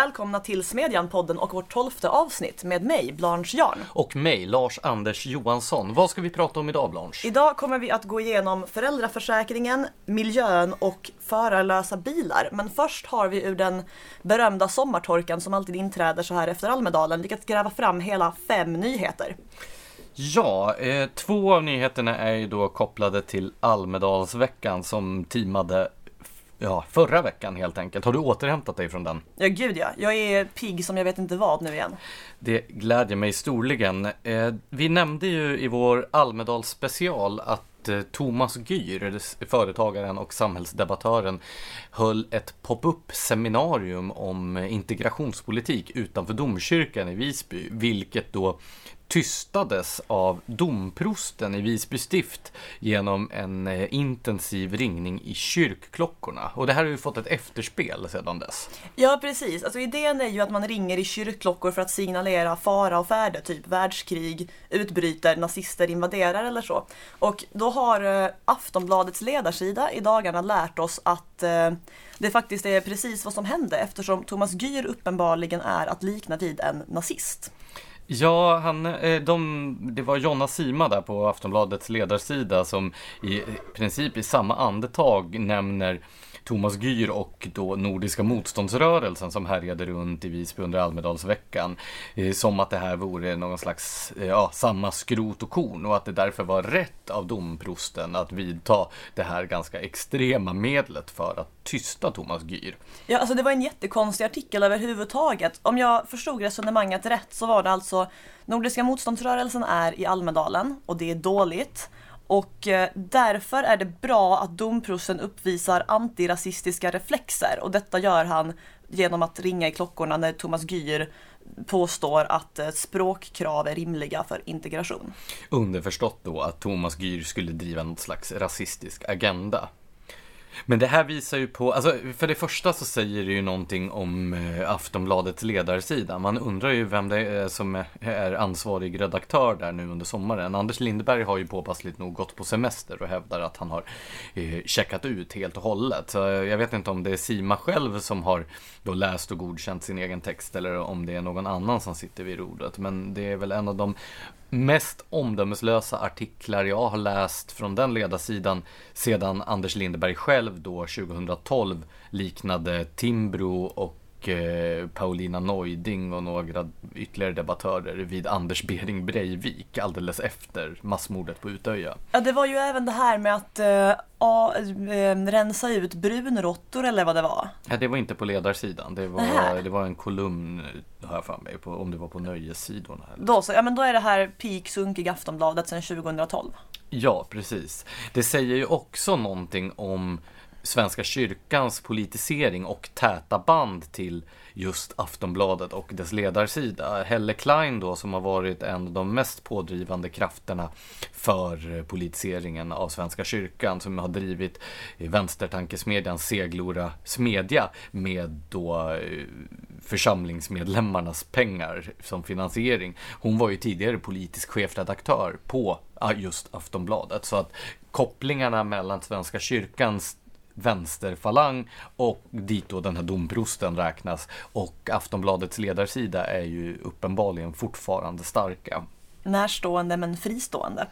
Välkomna till Smedjan-podden och vårt tolfte avsnitt med mig, Blanche Jarn. Och mig, Lars-Anders Johansson. Vad ska vi prata om idag, Blanche? Idag kommer vi att gå igenom föräldraförsäkringen, miljön och förarlösa bilar. Men först har vi ur den berömda sommartorkan som alltid inträder så här efter Almedalen lyckats gräva fram hela fem nyheter. Ja, eh, två av nyheterna är ju då kopplade till Almedalsveckan som teamade ja, förra veckan helt enkelt. Har du återhämtat dig från den? Ja, gud ja. Jag är pigg som jag vet inte vad nu igen. Det glädjer mig storligen. Eh, vi nämnde ju i vår Almedals special att eh, Thomas Gyr, företagaren och samhällsdebattören, höll ett pop-up seminarium om integrationspolitik utanför domkyrkan i Visby, vilket då tystades av domprosten i Visby stift genom en eh, intensiv ringning i kyrkklockorna. Och det här har ju fått ett efterspel sedan dess. Ja, precis. Alltså idén är ju att man ringer i kyrkklockor för att signalera fara och färde, typ världskrig, utbryter, nazister invaderar eller så. Och då har eh, Aftonbladets ledarsida i dagarna lärt oss att eh, det faktiskt är precis vad som hände eftersom Thomas Gyr uppenbarligen är att likna vid en nazist. Ja, han, eh, de, det var Jonna Sima där på Aftonbladets ledarsida som i princip i samma andetag nämner Thomas Gyr och då Nordiska motståndsrörelsen som härjade runt i Visby under Almedalsveckan. Eh, som att det här vore någon slags, eh, ja, samma skrot och korn och att det därför var rätt av domprosten att vidta det här ganska extrema medlet för att tysta Thomas Gyr. Ja, alltså det var en jättekonstig artikel överhuvudtaget. Om jag förstod resonemanget rätt så var det alltså Nordiska motståndsrörelsen är i Almedalen och det är dåligt. Och eh, därför är det bra att domprosten uppvisar antirasistiska reflexer och detta gör han genom att ringa i klockorna när Thomas Gyr påstår att eh, språkkrav är rimliga för integration. Underförstått då att Thomas Gyr skulle driva något slags rasistisk agenda. Men det här visar ju på, alltså för det första så säger det ju någonting om eh, Aftonbladets ledarsida. Man undrar ju vem det är som är ansvarig redaktör där nu under sommaren. Anders Lindberg har ju påpassligt nog gått på semester och hävdar att han har eh, checkat ut helt och hållet. Så eh, jag vet inte om det är Sima själv som har då läst och godkänt sin egen text eller om det är någon annan som sitter vid rodret. Men det är väl en av de mest omdömeslösa artiklar jag har läst från den ledarsidan sedan Anders Lindeberg själv då 2012 liknade Timbro och Eh, Paulina Neuding och några ytterligare debattörer vid Anders Bering Breivik alldeles efter massmordet på Utöja. Ja, det var ju även det här med att äh, a, äh, rensa ut brunråttor eller vad det var. Ja, det var inte på ledarsidan. Det var, det var en kolumn, har jag för mig, på, om det var på nöjessidorna. Då så, ja men då är det här peak sunkig Aftonbladet sedan 2012. Ja, precis. Det säger ju också någonting om Svenska kyrkans politisering och täta band till just Aftonbladet och dess ledarsida. Helle Klein då som har varit en av de mest pådrivande krafterna för politiseringen av Svenska kyrkan som har drivit vänstertankesmedjan Seglora Smedja med då eh, församlingsmedlemmarnas pengar som finansiering. Hon var ju tidigare politisk chefredaktör på ah, just Aftonbladet så att kopplingarna mellan Svenska kyrkans vänsterfalang och dit då den här domprosten räknas. Och Aftonbladets ledarsida är ju uppenbarligen fortfarande starka. Närstående men fristående.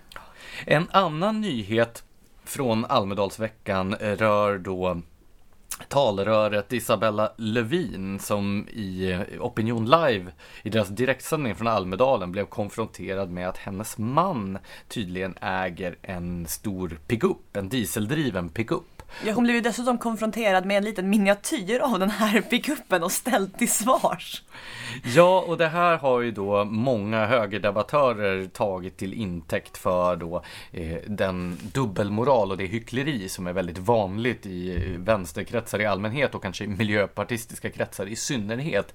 En annan nyhet från Almedalsveckan rör då talröret Isabella Lövin som i Opinion Live i deras direktsändning från Almedalen blev konfronterad med att hennes man tydligen äger en stor pickup, en dieseldriven pickup. Ja, hon blev ju dessutom konfronterad med en liten miniatyr av den här pickuppen och ställd till svars. Ja, och det här har ju då många högerdebattörer tagit till intäkt för då eh, den dubbelmoral och det hyckleri som är väldigt vanligt i eh, vänsterkretsar i allmänhet och kanske i miljöpartistiska kretsar i synnerhet.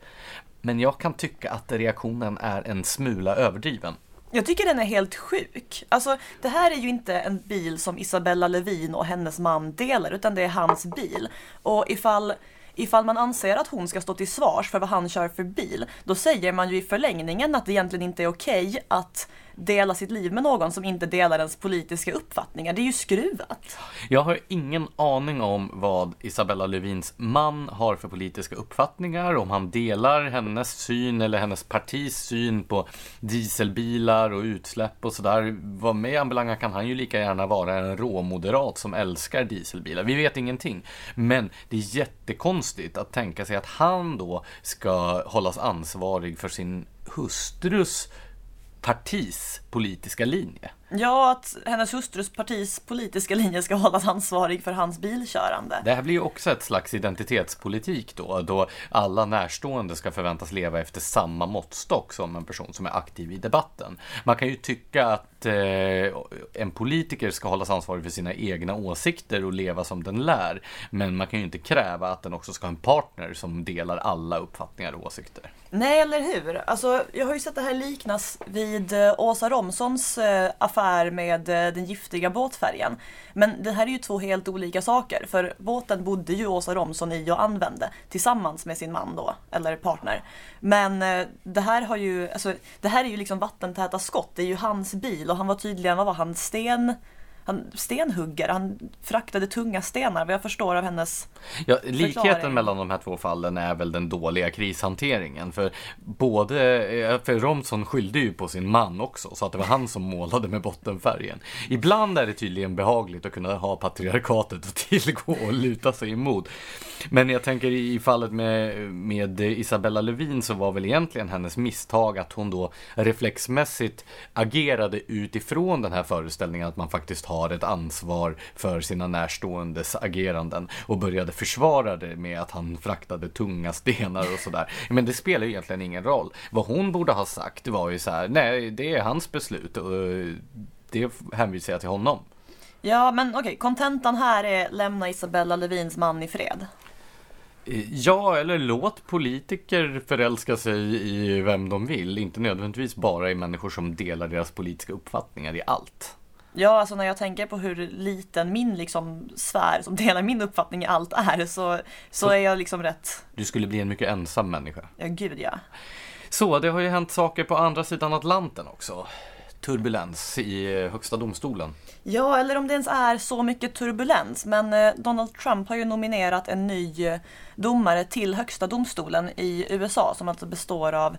Men jag kan tycka att reaktionen är en smula överdriven. Jag tycker den är helt sjuk. Alltså, det här är ju inte en bil som Isabella Lövin och hennes man delar, utan det är hans bil. Och ifall, ifall man anser att hon ska stå till svars för vad han kör för bil, då säger man ju i förlängningen att det egentligen inte är okej okay att dela sitt liv med någon som inte delar ens politiska uppfattningar. Det är ju skruvat. Jag har ingen aning om vad Isabella Lövins man har för politiska uppfattningar, om han delar hennes syn eller hennes partis syn på dieselbilar och utsläpp och sådär. Vad mig anbelangar kan han ju lika gärna vara en råmoderat som älskar dieselbilar. Vi vet ingenting. Men det är jättekonstigt att tänka sig att han då ska hållas ansvarig för sin hustrus partis politiska linje. Ja, att hennes hustrus partis politiska linje ska hållas ansvarig för hans bilkörande. Det här blir ju också ett slags identitetspolitik då, då alla närstående ska förväntas leva efter samma måttstock som en person som är aktiv i debatten. Man kan ju tycka att eh, en politiker ska hållas ansvarig för sina egna åsikter och leva som den lär, men man kan ju inte kräva att den också ska ha en partner som delar alla uppfattningar och åsikter. Nej, eller hur? Alltså, jag har ju sett det här liknas vid eh, Åsa Romsons eh, affär med eh, den giftiga båtfärgen. Men det här är ju två helt olika saker, för båten bodde ju Åsa Romson i och använde tillsammans med sin man då, eller partner. Men eh, det här har ju, alltså, det här är ju liksom vattentäta skott, det är ju hans bil och han var tydligen, vad var han, sten han stenhuggare, han fraktade tunga stenar vad jag förstår av hennes Ja, likheten mellan de här två fallen är väl den dåliga krishanteringen. För både, eh, för Romson skyllde ju på sin man också, så att det var han som målade med bottenfärgen. Ibland är det tydligen behagligt att kunna ha patriarkatet att tillgå och luta sig emot. Men jag tänker i fallet med, med Isabella Lövin så var väl egentligen hennes misstag att hon då reflexmässigt agerade utifrån den här föreställningen att man faktiskt har ett ansvar för sina närståendes ageranden och började försvara det med att han fraktade tunga stenar och sådär. Men det spelar ju egentligen ingen roll. Vad hon borde ha sagt var ju så här, nej det är hans beslut och det hänvisar jag till honom. Ja, men okej, okay. kontentan här är lämna Isabella Lövins man i fred. Ja, eller låt politiker förälska sig i vem de vill, inte nödvändigtvis bara i människor som delar deras politiska uppfattningar i allt. Ja, alltså när jag tänker på hur liten min liksom sfär som delar min uppfattning i allt är så, så, så är jag liksom rätt. Du skulle bli en mycket ensam människa. Ja, gud ja. Så, det har ju hänt saker på andra sidan Atlanten också. Turbulens i eh, Högsta domstolen. Ja, eller om det ens är så mycket turbulens. Men eh, Donald Trump har ju nominerat en ny eh, domare till Högsta domstolen i USA som alltså består av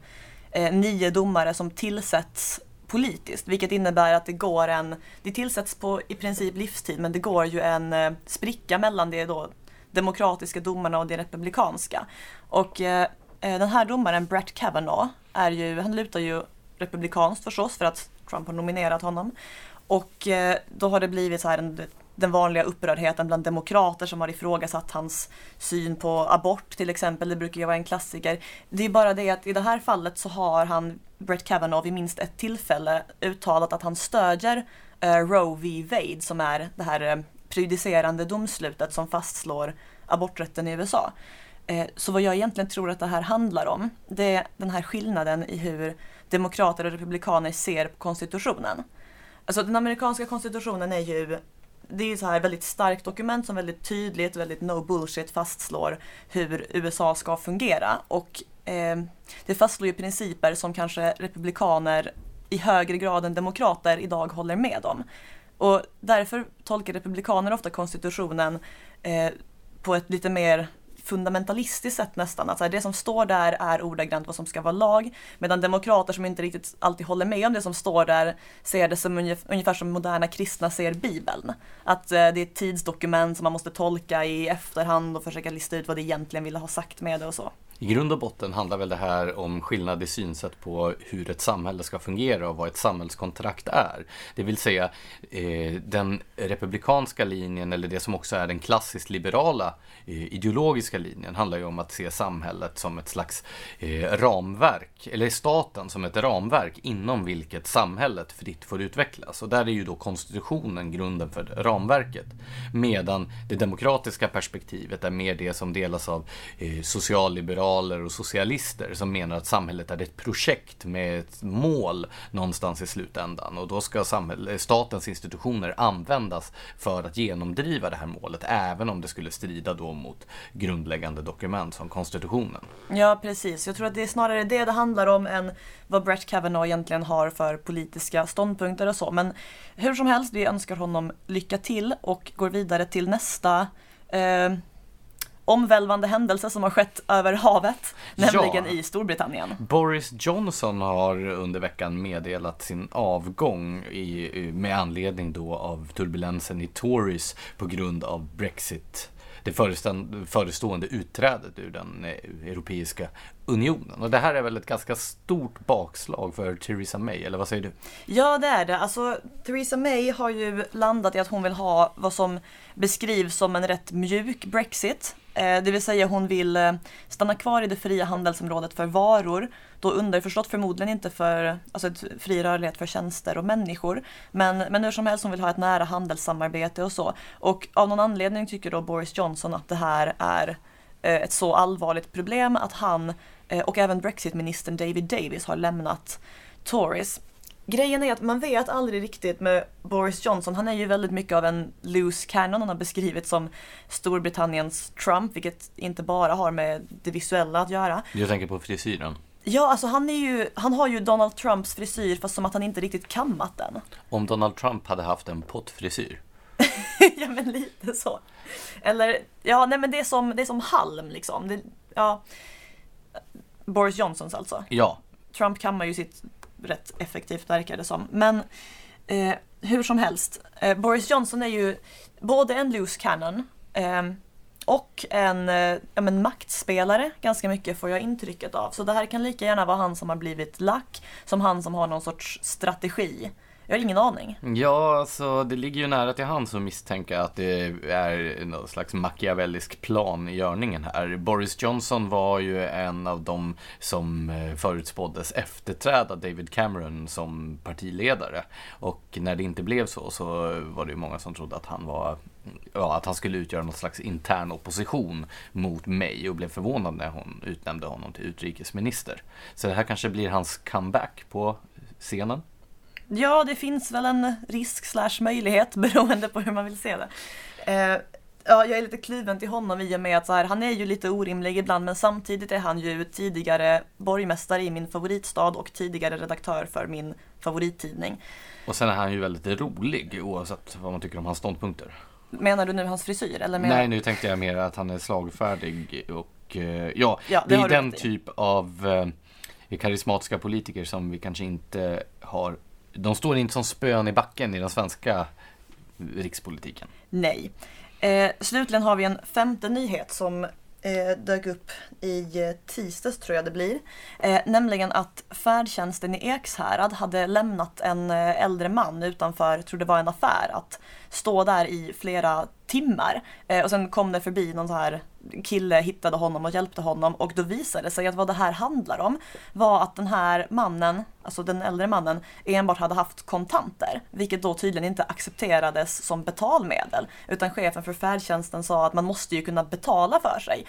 nio domare som tillsätts politiskt, vilket innebär att det går en, det tillsätts på i princip livstid, men det går ju en eh, spricka mellan det då demokratiska domarna och det republikanska. Och eh, eh, den här domaren, Brett Kavanaugh, är ju, han lutar ju republikanskt förstås för att Trump har nominerat honom. Och eh, då har det blivit så här en, den vanliga upprördheten bland demokrater som har ifrågasatt hans syn på abort till exempel. Det brukar ju vara en klassiker. Det är bara det att i det här fallet så har han Brett Kavanaugh vid minst ett tillfälle uttalat att han stödjer uh, Roe v. Wade som är det här uh, prejudicerande domslutet som fastslår aborträtten i USA. Uh, så vad jag egentligen tror att det här handlar om, det är den här skillnaden i hur demokrater och republikaner ser på konstitutionen. Alltså den amerikanska konstitutionen är ju det är ju så här väldigt starkt dokument som väldigt tydligt, väldigt no bullshit fastslår hur USA ska fungera. Och eh, det fastslår ju principer som kanske republikaner i högre grad än demokrater idag håller med om. Och därför tolkar republikaner ofta konstitutionen eh, på ett lite mer fundamentalistiskt sätt nästan. Att det som står där är ordagrant vad som ska vara lag. Medan demokrater som inte riktigt alltid håller med om det som står där ser det som ungefär som moderna kristna ser Bibeln. Att eh, det är ett tidsdokument som man måste tolka i efterhand och försöka lista ut vad det egentligen ville ha sagt med det och så. I grund och botten handlar väl det här om skillnad i synsätt på hur ett samhälle ska fungera och vad ett samhällskontrakt är. Det vill säga eh, den republikanska linjen eller det som också är den klassiskt liberala eh, ideologiska linjen handlar ju om att se samhället som ett slags eh, ramverk, eller staten som ett ramverk inom vilket samhället fritt får utvecklas. Och där är ju då konstitutionen grunden för ramverket. Medan det demokratiska perspektivet är mer det som delas av eh, socialliberala liberaler och socialister som menar att samhället är ett projekt med ett mål någonstans i slutändan. Och då ska statens institutioner användas för att genomdriva det här målet, även om det skulle strida då mot grundläggande dokument som konstitutionen. Ja, precis. Jag tror att det är snarare det det handlar om än vad Brett Kavanaugh egentligen har för politiska ståndpunkter och så. Men hur som helst, vi önskar honom lycka till och går vidare till nästa eh, omvälvande händelse som har skett över havet, nämligen Ja. i Storbritannien. Boris Johnson har under veckan meddelat sin avgång i, med anledning då av turbulensen i Tories på grund av Brexit. Det förestående, utträdet ur den eh, Europeiska unionen. Och det här är väl ett ganska stort bakslag för Theresa May, eller vad säger du? Ja, det är det. Alltså, Theresa May har ju landat i att hon vill ha vad som beskrivs som en rätt mjuk Brexit. Eh, det vill säga hon vill eh, stanna kvar i det fria handelsområdet för varor. Då underförstått förmodligen inte för alltså fri rörlighet för tjänster och människor. Men, men hur som helst hon vill ha ett nära handelssamarbete och så. Och av någon anledning tycker då Boris Johnson att det här är eh, ett så allvarligt problem att han eh, och även Brexitministern David Davis har lämnat Tories. Grejen är att man vet aldrig riktigt med Boris Johnson. Han är ju väldigt mycket av en loose cannon. Han har beskrivits som Storbritanniens Trump, vilket inte bara har med det visuella att göra. Jag tänker på frisyren. Ja, alltså han, är ju, han har ju Donald Trumps frisyr fast som att han inte riktigt kammat den. Om Donald Trump hade haft en pottfrisyr. ja, men lite så. Eller, ja, nej men det är som, det är som halm liksom. Det, ja. Boris Johnsons alltså. Ja, Trump kammar ju sitt rätt effektivt verkar det som. Men eh, hur som helst, eh, Boris Johnson är ju både en loose cannon eh, och en eh, ja, men maktspelare ganska mycket får jag intrycket av. Så det här kan lika gärna vara han som har blivit lack som han som har någon sorts strategi. Jag har ingen aning. Ja, alltså det ligger ju nära till hands att misstänka att det är någon slags machiavellisk plan i görningen här. Boris Johnson var ju en av de som eh, förutspåddes efterträda David Cameron som partiledare. Och när det inte blev så, så var det ju många som trodde att han var Ja, att han skulle utgöra någon slags intern opposition mot mig och blev förvånad när hon utnämnde honom till utrikesminister. Så det här kanske blir hans comeback på scenen. Ja, det finns väl en risk slash möjlighet beroende på hur man vill se det. Eh, ja, jag är lite kluven till honom i och med att här, han är ju lite orimlig ibland men samtidigt är han ju tidigare borgmästare i min favoritstad och tidigare redaktör för min favorittidning. Och sen är han ju väldigt rolig oavsett vad man tycker om hans ståndpunkter. Menar du nu hans frisyr? Eller menar... Nej, nu tänkte jag mer att han är slagfärdig och eh, ja, Ja, det det är den typ av eh, karismatiska politiker som vi kanske inte har. De står inte som spön i backen i den svenska rikspolitiken. Nej. Eh, slutligen har vi en femte nyhet som eh, dök upp i eh, tisdags tror jag det blir. Eh, nämligen att färdtjänsten i Ekshärad hade lämnat en eh, äldre man utanför, tror det var en affär, att stå där i flera timmar. Eh, och sen kom det förbi någon så här kille, hittade honom och hjälpte honom och då visade det sig att vad det här handlar om var att den här mannen, alltså den äldre mannen, enbart hade haft kontanter. Vilket då tydligen inte accepterades som betalmedel. Utan chefen för färdtjänsten sa att man måste ju kunna betala för sig.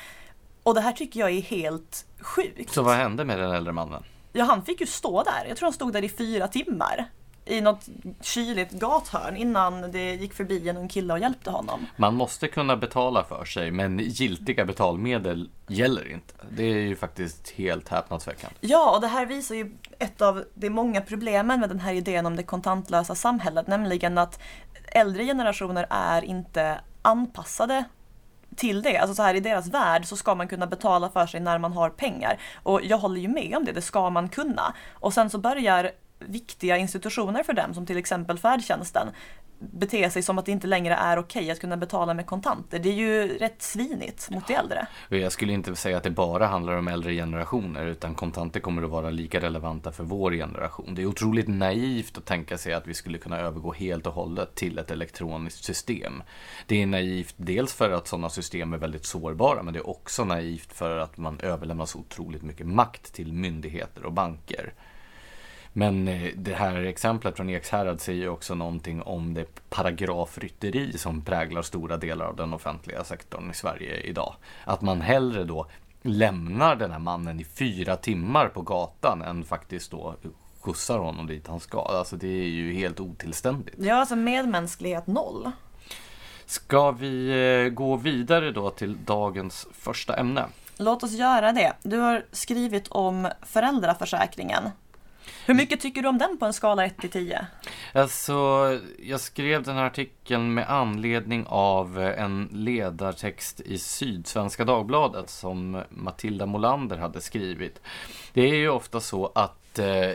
Och det här tycker jag är helt sjukt. Så vad hände med den äldre mannen? Ja, han fick ju stå där. Jag tror han stod där i fyra timmar. I något kyligt gathörn innan det gick förbi en ung kille och hjälpte honom. Man måste kunna betala för sig, men giltiga betalmedel gäller inte. Det är ju faktiskt helt häpnadsväckande. Ja, och det här visar ju ett av de många problemen med den här idén om det kontantlösa samhället, nämligen att äldre generationer är inte anpassade till det. Alltså så här i deras värld så ska man kunna betala för sig när man har pengar. Och jag håller ju med om det, det ska man kunna. Och sen så börjar viktiga institutioner för dem, som till exempel färdtjänsten, bete sig som att det inte längre är okej att kunna betala med kontanter. Det är ju rätt svinigt mot de äldre. Jag skulle inte säga att det bara handlar om äldre generationer, utan kontanter kommer att vara lika relevanta för vår generation. Det är otroligt naivt att tänka sig att vi skulle kunna övergå helt och hållet till ett elektroniskt system. Det är naivt dels för att sådana system är väldigt sårbara, men det är också naivt för att man överlämnar så otroligt mycket makt till myndigheter och banker. Men eh, det här exemplet från Ekshärad säger ju också någonting om det paragrafrytteri som präglar stora delar av den offentliga sektorn i Sverige idag. Att man hellre då lämnar den här mannen i fyra timmar på gatan än faktiskt då skjutsar honom dit han ska. Alltså det är ju helt otillständigt. Ja, alltså medmänsklighet noll. Ska vi eh, gå vidare då till dagens första ämne? Låt oss göra det. Du har skrivit om föräldraförsäkringen. Hur mycket tycker du om den på en skala 1 till 10? Alltså, jag skrev den här artikeln med anledning av eh, en ledartext i Sydsvenska Dagbladet som Matilda Molander hade skrivit. Det är ju ofta så att eh,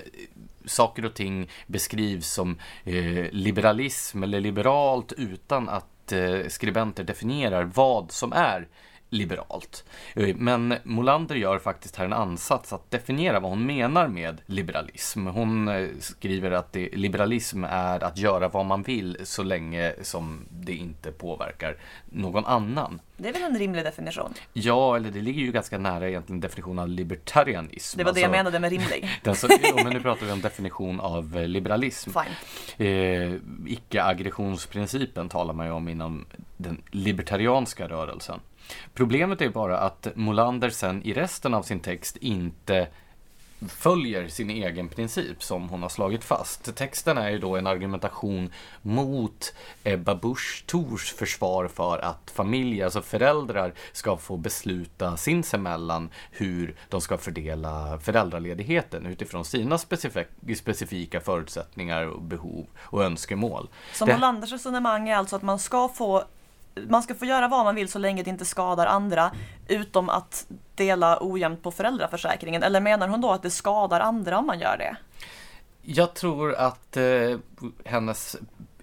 saker och ting beskrivs som eh, liberalism eller liberalt utan att eh, skribenter definierar vad som är liberalt. Eh, men Molander gör faktiskt här en ansats att definiera vad hon menar med liberalism. Hon eh, skriver att det, liberalism är att göra vad man vill så länge som det inte påverkar någon annan. Det är väl en rimlig definition? Ja, eller det ligger ju ganska nära egentligen definitionen av libertarianism. Det var det jag menade med rimlig. Den så, jo, men nu pratar vi om definition av eh, liberalism. Fine. Eh, Icke-aggressionsprincipen talar man ju om inom den libertarianska rörelsen. Problemet är bara att Molander sen i resten av sin text inte följer sin egen princip som hon har slagit fast. Texten är ju då en argumentation mot Ebba Busch Thors försvar för att familjer, alltså föräldrar, ska få besluta sinsemellan hur de ska fördela föräldraledigheten utifrån sina specifika förutsättningar och behov och önskemål. Så Molanders resonemang är alltså att man ska få man ska få göra vad man vill så länge det inte skadar andra, utom att dela ojämnt på föräldraförsäkringen. Eller menar hon då att det skadar andra om man gör det? Jag tror att eh, hennes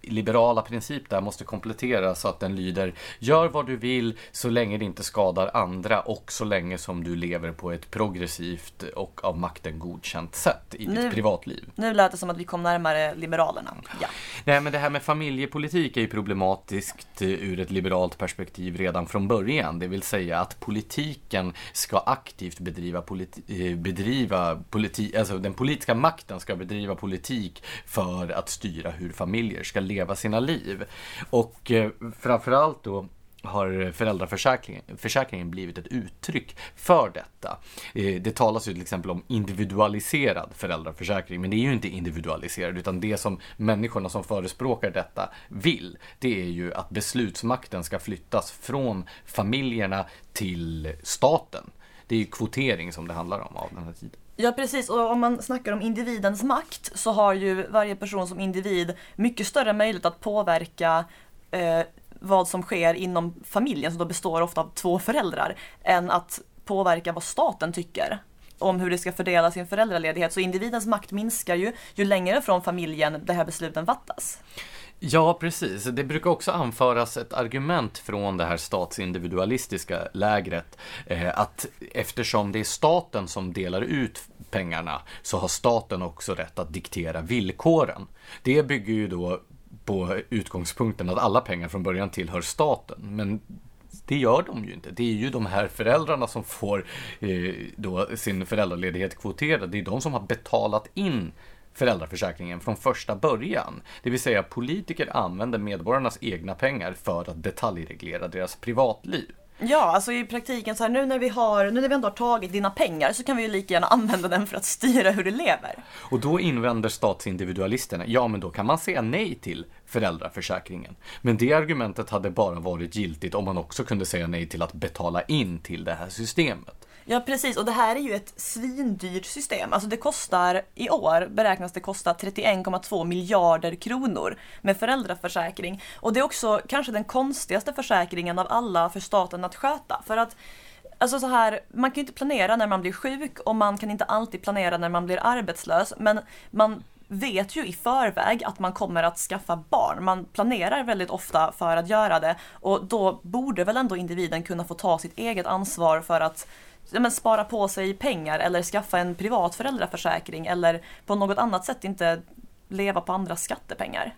liberala princip där måste kompletteras så att den lyder Gör vad du vill så länge det inte skadar andra och så länge som du lever på ett progressivt och av makten godkänt sätt i nu, ditt privatliv. Nu lät det som att vi kom närmare Liberalerna. Ja. Nej, men det här med familjepolitik är ju problematiskt ur ett liberalt perspektiv redan från början. Det vill säga att politiken ska aktivt bedriva, politi eh, bedriva politik, alltså den politiska makten ska bedriva politik för att styra hur familjer ska leva leva sina liv. Och eh, framförallt då har föräldraförsäkringen blivit ett uttryck för detta. Eh, det talas ju till exempel om individualiserad föräldraförsäkring, men det är ju inte individualiserad, utan det som människorna som förespråkar detta vill, det är ju att beslutsmakten ska flyttas från familjerna till staten. Det är ju kvotering som det handlar om av den här tiden. Ja precis, och om man snackar om individens makt så har ju varje person som individ mycket större möjlighet att påverka eh, vad som sker inom familjen, som då består ofta av två föräldrar, än att påverka vad staten tycker om hur det ska fördela sin föräldraledighet. Så individens makt minskar ju ju längre från familjen det här besluten fattas. Ja, precis. Det brukar också anföras ett argument från det här statsindividualistiska lägret eh, att eftersom det är staten som delar ut pengarna så har staten också rätt att diktera villkoren. Det bygger ju då på utgångspunkten att alla pengar från början tillhör staten, men det gör de ju inte. Det är ju de här föräldrarna som får eh, då sin föräldraledighet kvoterad. Det är de som har betalat in föräldraförsäkringen från första början. Det vill säga politiker använder medborgarnas egna pengar för att detaljreglera deras privatliv. Ja, alltså i praktiken så här nu när vi har, nu när vi ändå har tagit dina pengar så kan vi ju lika gärna använda den för att styra hur du lever. Och då invänder statsindividualisterna, ja men då kan man säga nej till föräldraförsäkringen. Men det argumentet hade bara varit giltigt om man också kunde säga nej till att betala in till det här systemet. Ja precis och det här är ju ett svindyrt system. Alltså det kostar i år beräknas det kosta 31,2 miljarder kronor med föräldraförsäkring. Och det är också kanske den konstigaste försäkringen av alla för staten att sköta. För att Alltså så här, man kan ju inte planera när man blir sjuk och man kan inte alltid planera när man blir arbetslös. Men man vet ju i förväg att man kommer att skaffa barn. Man planerar väldigt ofta för att göra det och då borde väl ändå individen kunna få ta sitt eget ansvar för att men, spara på sig pengar eller skaffa en privat föräldraförsäkring eller på något annat sätt inte leva på andras skattepengar.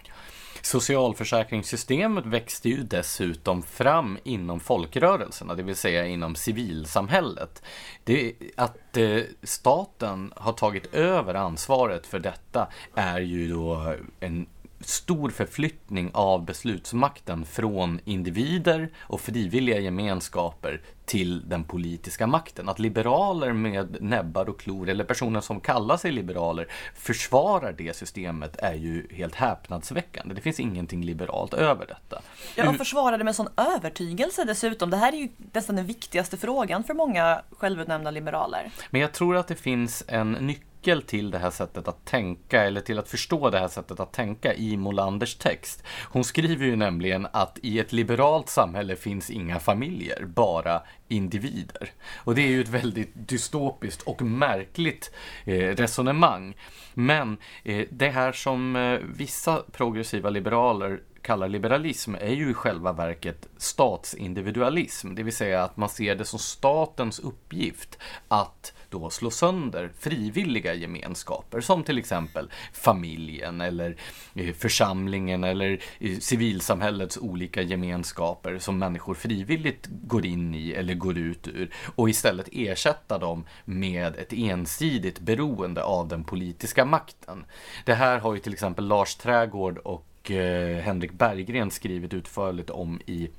Socialförsäkringssystemet växte ju dessutom fram inom folkrörelserna, det vill säga inom civilsamhället. Det, att att eh, staten har tagit över ansvaret för detta är ju då en stor förflyttning av beslutsmakten från individer och frivilliga gemenskaper till den politiska makten. Att liberaler med näbbar och klor, eller personer som kallar sig liberaler, försvarar det systemet är ju helt häpnadsväckande. Det finns ingenting liberalt över detta. Ja, och försvarar det med sån övertygelse dessutom. Det här är ju nästan den viktigaste frågan för många självutnämnda liberaler. Men jag tror att det finns en nyckel nyckel till det här sättet att tänka eller till att förstå det här sättet att tänka i Molanders text. Hon skriver ju nämligen att i ett liberalt samhälle finns inga familjer, bara individer. Och det är ju ett väldigt dystopiskt och märkligt eh, resonemang. Men eh, det här som eh, vissa progressiva liberaler kallar liberalism är ju i själva verket statsindividualism, det vill säga att man ser det som statens uppgift att då slå sönder frivilliga gemenskaper som till exempel familjen eller eh, församlingen eller eh, civilsamhällets olika gemenskaper som människor frivilligt går in i eller går ut ur och istället ersätta dem med ett ensidigt beroende av den politiska makten. Det här har ju till exempel Lars Trägård och och eh, Henrik Berggren skrivit utförligt om i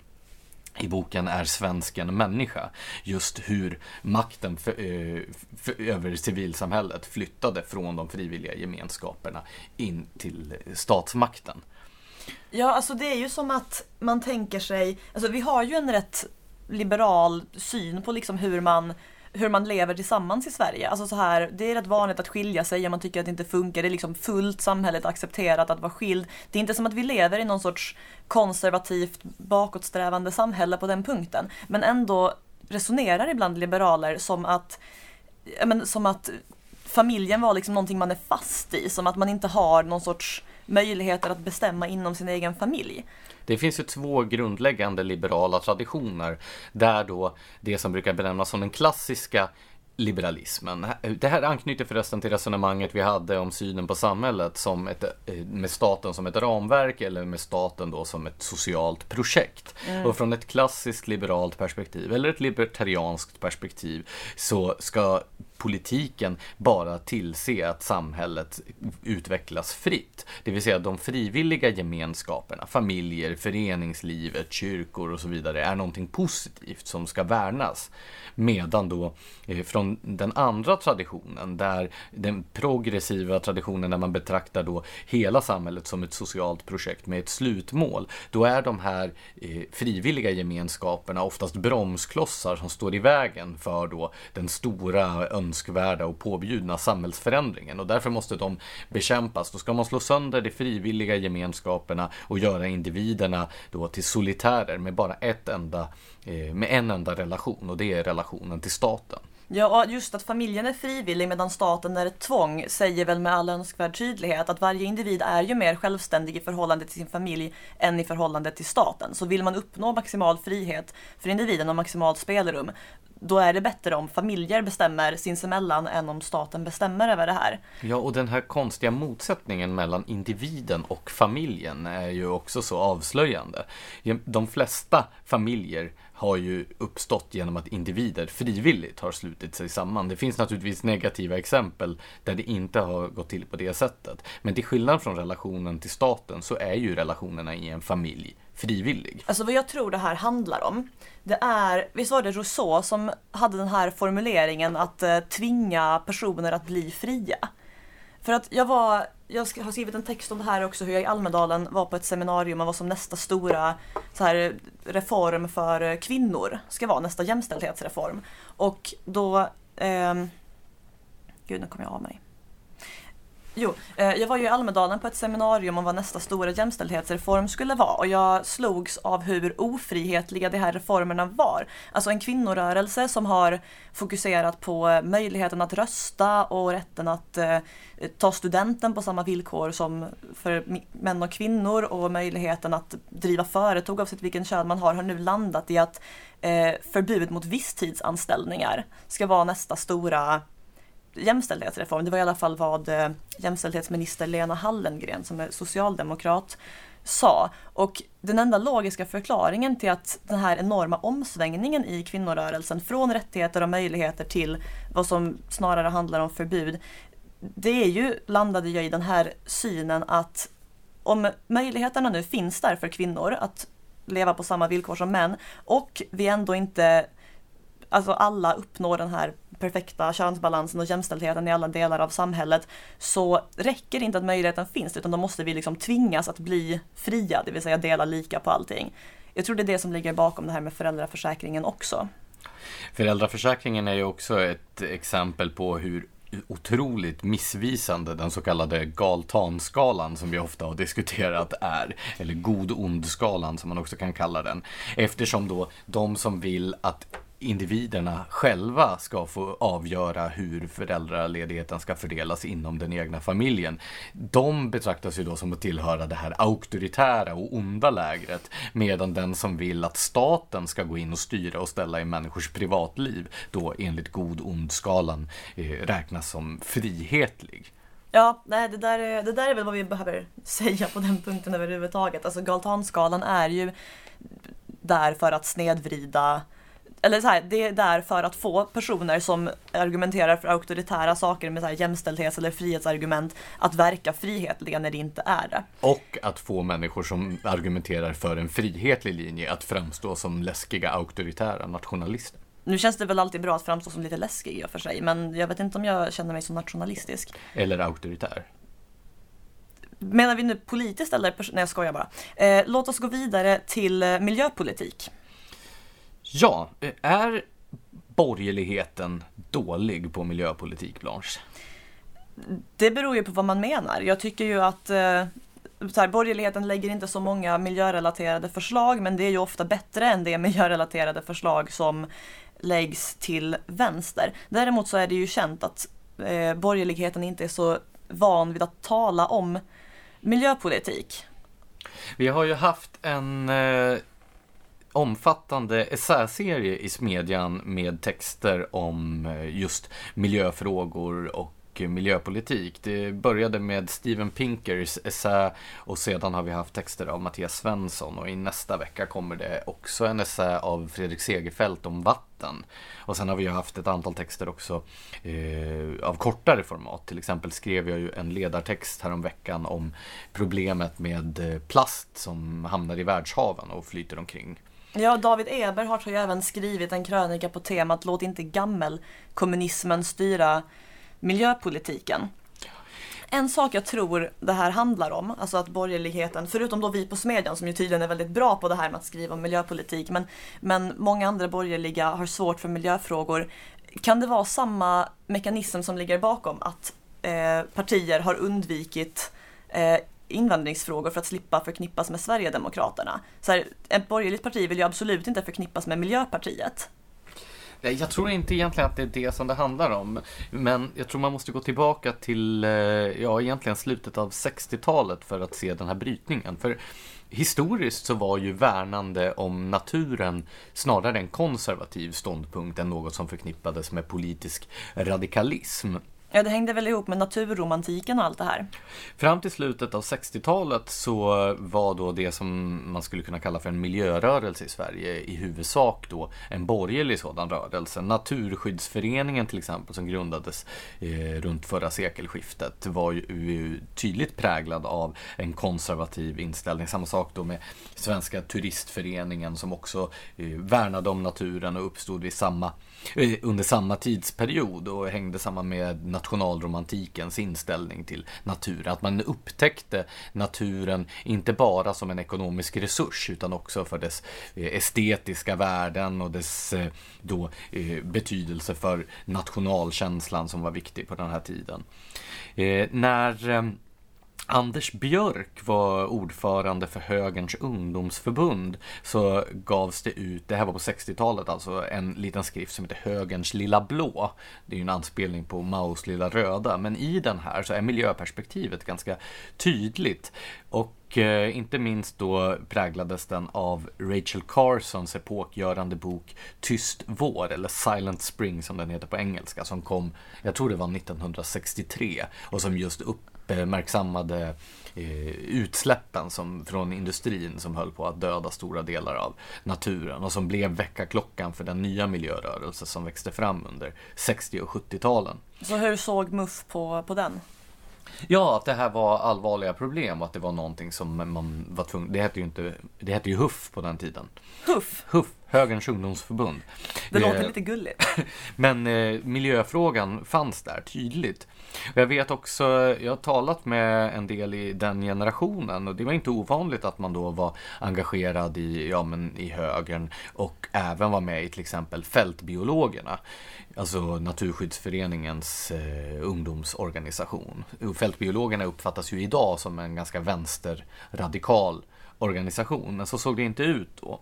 i boken Är svensken människa? Just hur makten för, eh, för, över civilsamhället flyttade från de frivilliga gemenskaperna in till statsmakten. Ja, alltså det är ju som att man tänker sig, alltså vi har ju en rätt liberal syn på liksom hur man hur man lever tillsammans i Sverige. Alltså så här, det är rätt vanligt att skilja sig om man tycker att det inte funkar. Det är liksom fullt samhället accepterat att vara skild. Det är inte som att vi lever i någon sorts konservativt bakåtsträvande samhälle på den punkten. Men ändå resonerar ibland liberaler som att, men, som att familjen var liksom någonting man är fast i. Som att man inte har någon sorts möjligheter att bestämma inom sin egen familj. Det finns ju två grundläggande liberala traditioner där då det som brukar benämnas som den klassiska liberalismen. Det här anknyter förresten till resonemanget vi hade om synen på samhället som ett, eh, med staten som ett ramverk eller med staten då som ett socialt projekt. Mm. Och från ett klassiskt liberalt perspektiv eller ett libertarianskt perspektiv så ska politiken bara tillse att samhället utvecklas fritt. Det vill säga att de frivilliga gemenskaperna, familjer, föreningslivet, kyrkor och så vidare är någonting positivt som ska värnas. Medan då eh, från den andra traditionen, där den progressiva traditionen där man betraktar då hela samhället som ett socialt projekt med ett slutmål, då är de här eh, frivilliga gemenskaperna oftast bromsklossar som står i vägen för då den stora önskvärda och påbjudna samhällsförändringen och därför måste de bekämpas. Då ska man slå sönder de frivilliga gemenskaperna och göra individerna då till solitärer med bara ett enda, eh, med en enda relation och det är relationen till staten. Ja, just att familjen är frivillig medan staten är ett tvång säger väl med all önskvärd tydlighet att varje individ är ju mer självständig i förhållande till sin familj än i förhållande till staten. Så vill man uppnå maximal frihet för individen och maximalt spelrum, då är det bättre om familjer bestämmer sinsemellan än om staten bestämmer över det här. Ja, och den här konstiga motsättningen mellan individen och familjen är ju också så avslöjande. De flesta familjer har ju uppstått genom att individer frivilligt har slutit sig samman. Det finns naturligtvis negativa exempel där det inte har gått till på det sättet. Men till skillnad från relationen till staten så är ju relationerna i en familj frivillig. Alltså vad jag tror det här handlar om, det är, visst var det Rousseau som hade den här formuleringen att eh, tvinga personer att bli fria? För att jag var, jag har skrivit en text om det här också, hur jag i Almedalen var på ett seminarium och vad som nästa stora så här, reform för eh, kvinnor ska vara, nästa jämställdhetsreform. Och då, eh, gud nu kommer jag av mig. Jo, eh, jag var ju i Almedalen på ett seminarium om vad nästa stora jämställdhetsreform skulle vara och jag slogs av hur ofrihetliga de här reformerna var. Alltså en kvinnorörelse som har fokuserat på möjligheten att rösta och rätten att eh, ta studenten på samma villkor som för män och kvinnor och möjligheten att driva företag oavsett vilken kön man har har nu landat i att eh, förbud mot visstidsanställningar ska vara nästa stora jämställdhetsreform. Det var i alla fall vad eh, jämställdhetsminister Lena Hallengren som är socialdemokrat sa. Och den enda logiska förklaringen till att den här enorma omsvängningen i kvinnorörelsen från rättigheter och möjligheter till vad som snarare handlar om förbud. Det är ju, landade jag i den här synen att om möjligheterna nu finns där för kvinnor att leva på samma villkor som män och vi ändå inte, alltså alla uppnår den här perfekta könsbalansen och jämställdheten i alla delar av samhället så räcker det inte att möjligheten finns utan då måste vi liksom tvingas att bli fria, det vill säga dela lika på allting. Jag tror det är det som ligger bakom det här med föräldraförsäkringen också. Föräldraförsäkringen är ju också ett exempel på hur otroligt missvisande den så kallade galtanskalan som vi ofta har diskuterat är. Eller god-ond-skalan som man också kan kalla den. Eftersom då de som vill att individerna själva ska få avgöra hur föräldraledigheten ska fördelas inom den egna familjen. De betraktas ju då som att tillhöra det här auktoritära och onda lägret medan den som vill att staten ska gå in och styra och ställa i människors privatliv då enligt god-ond-skalan eh, räknas som frihetlig. Ja, nej, det, där är, det där är väl vad vi behöver säga på den punkten överhuvudtaget. Alltså Galtanskalan är ju där för att snedvrida eller så här, det är där för att få personer som argumenterar för auktoritära saker med så här jämställdhets eller frihetsargument att verka frihetliga när det inte är det. Och att få människor som argumenterar för en frihetlig linje att framstå som läskiga auktoritära nationalister. Nu känns det väl alltid bra att framstå som lite läskig i och för sig, men jag vet inte om jag känner mig så nationalistisk. Eller auktoritär. Menar vi nu politiskt eller? Nej, jag skojar bara. Eh, låt oss gå vidare till eh, miljöpolitik. Ja, är borgerligheten dålig på miljöpolitik, Blanche? Det beror ju på vad man menar. Jag tycker ju att eh, så här, borgerligheten lägger inte så många miljörelaterade förslag, men det är ju ofta bättre än det miljörelaterade förslag som läggs till vänster. Däremot så är det ju känt att eh, borgerligheten inte är så van vid att tala om miljöpolitik. Vi har ju haft en eh, omfattande essäserie i Smedjan med texter om eh, just miljöfrågor och miljöpolitik. Det började med Steven Pinkers essä och sedan har vi haft texter av Mattias Svensson och i nästa vecka kommer det också en essä av Fredrik Segerfeldt om vatten. Och sen har vi haft ett antal texter också eh, av kortare format. Till exempel skrev jag ju en ledartext häromveckan om problemet med eh, plast som hamnar i världshaven och flyter omkring. Ja, David Eberhardt har ju även skrivit en krönika på temat Låt inte gammelkommunismen styra miljöpolitiken. En sak jag tror det här handlar om, alltså att borgerligheten, förutom då vi på Smedjan som ju tydligen är väldigt bra på det här med att skriva om miljöpolitik, men, men många andra borgerliga har svårt för miljöfrågor. Kan det vara samma mekanism som ligger bakom att eh, partier har undvikit eh, invandringsfrågor för att slippa förknippas med Sverigedemokraterna. Så här, ett borgerligt parti vill ju absolut inte förknippas med Miljöpartiet. Jag tror inte egentligen att det är det som det handlar om. Men jag tror man måste gå tillbaka till, eh, ja egentligen slutet av 60-talet för att se den här brytningen. För historiskt så var ju värnande om naturen snarare en konservativ ståndpunkt än något som förknippades med politisk radikalism. Ja, det hängde väl ihop med naturromantiken och allt det här. Fram till slutet av 60-talet så var då det som man skulle kunna kalla för en miljörörelse i Sverige i huvudsak då en borgerlig sådan rörelse. Naturskyddsföreningen till exempel som grundades eh, runt förra sekelskiftet var ju tydligt präglad av en konservativ inställning. Samma sak då med Svenska turistföreningen som också eh, värnade om naturen och uppstod vid samma Eh, under samma tidsperiod och hängde samman med nationalromantikens inställning till naturen. Att man upptäckte naturen inte bara som en ekonomisk resurs utan också för dess eh, estetiska värden och dess eh, då, betydelse för nationalkänslan som var viktig på den här tiden. När Anders Björk var ordförande för Högerns ungdomsförbund så gavs det ut, det här var på 60-talet alltså, en liten skrift som heter Högerns lilla blå. Det är ju en anspelning på Maos lilla röda, men i den här så är miljöperspektivet ganska tydligt. Och eh, inte minst då präglades den av Rachel Carsons epokgörande bok Tyst vår, eller Silent Spring som den heter på engelska, som kom, jag tror det var 1963, och som just upp uppmärksammade eh, utsläppen som, från industrin som höll på att döda stora delar av naturen och som blev väckarklockan för den nya miljörörelse som växte fram under 60 och 70-talen. Så hur såg MUF på, på den? Ja, att det här var allvarliga problem och att det var någonting som man var tvungen, det hette ju inte, det hette ju HUF på den tiden. HUF? HUF, Högerns ungdomsförbund. Det låter lite gulligt. Men eh, miljöfrågan fanns där tydligt. Jag vet också, jag har talat med en del i den generationen och det var inte ovanligt att man då var engagerad i, ja, men i högern och även var med i till exempel Fältbiologerna. Alltså Naturskyddsföreningens eh, ungdomsorganisation. Fältbiologerna uppfattas ju idag som en ganska vänsterradikal organisation, men så såg det inte ut då.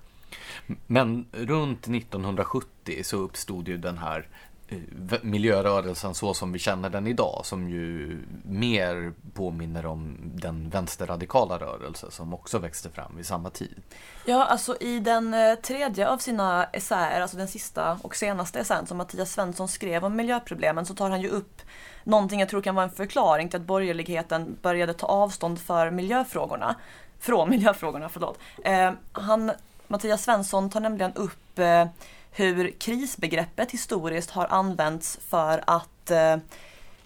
Men runt 1970 så uppstod ju den här Eh, miljörörelsen så som vi känner den idag som ju mer påminner om den vänsterradikala rörelse som också växte fram vid samma tid. Ja, alltså i den eh, tredje av sina essäer, alltså den sista och senaste essän som Mattias Svensson skrev om miljöproblemen så tar han ju upp någonting jag tror kan vara en förklaring till att borgerligheten började ta avstånd för miljöfrågorna. Från miljöfrågorna, förlåt. Eh, han Mattias Svensson tar nämligen upp eh, hur krisbegreppet historiskt har använts för att eh,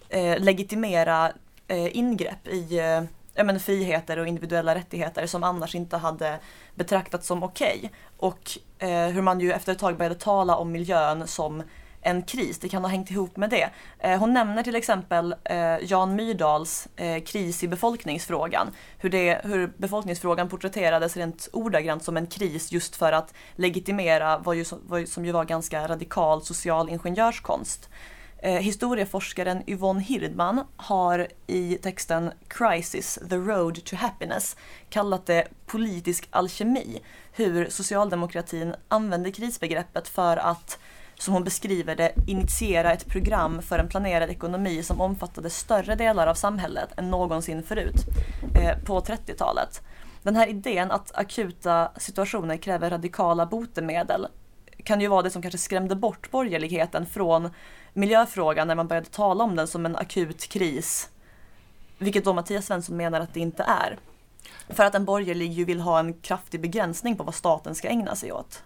eh legitimera eh, ingrepp i eh, men, friheter och individuella rättigheter som annars inte hade betraktats som okej. Okay. Och eh, hur man ju efter ett tag började tala om miljön som en kris. Det kan ha hängt ihop med det. Eh, hon nämner till exempel eh, Jan Myrdals eh, kris i befolkningsfrågan. Hur, det, hur befolkningsfrågan porträtterades rent ordagrant som en kris just för att legitimera vad, ju, vad som ju var ganska radikal social ingenjörskonst. historieforskaren Yvonne Hirdman har i texten Crisis, the road to happiness kallat det politisk alkemi. Hur socialdemokratin använde krisbegreppet för att som hon beskriver det, initiera ett program för en planerad ekonomi som omfattade större delar av samhället än någonsin förut eh, på 30-talet. Den här idén att akuta situationer kräver radikala botemedel kan ju vara det som kanske skrämde bort borgerligheten från miljöfrågan när man började tala om den som en akut kris. Vilket då Mattias Svensson menar att det inte är. För att en borgerlig ju vill ha en kraftig begränsning på vad staten ska ägna sig åt.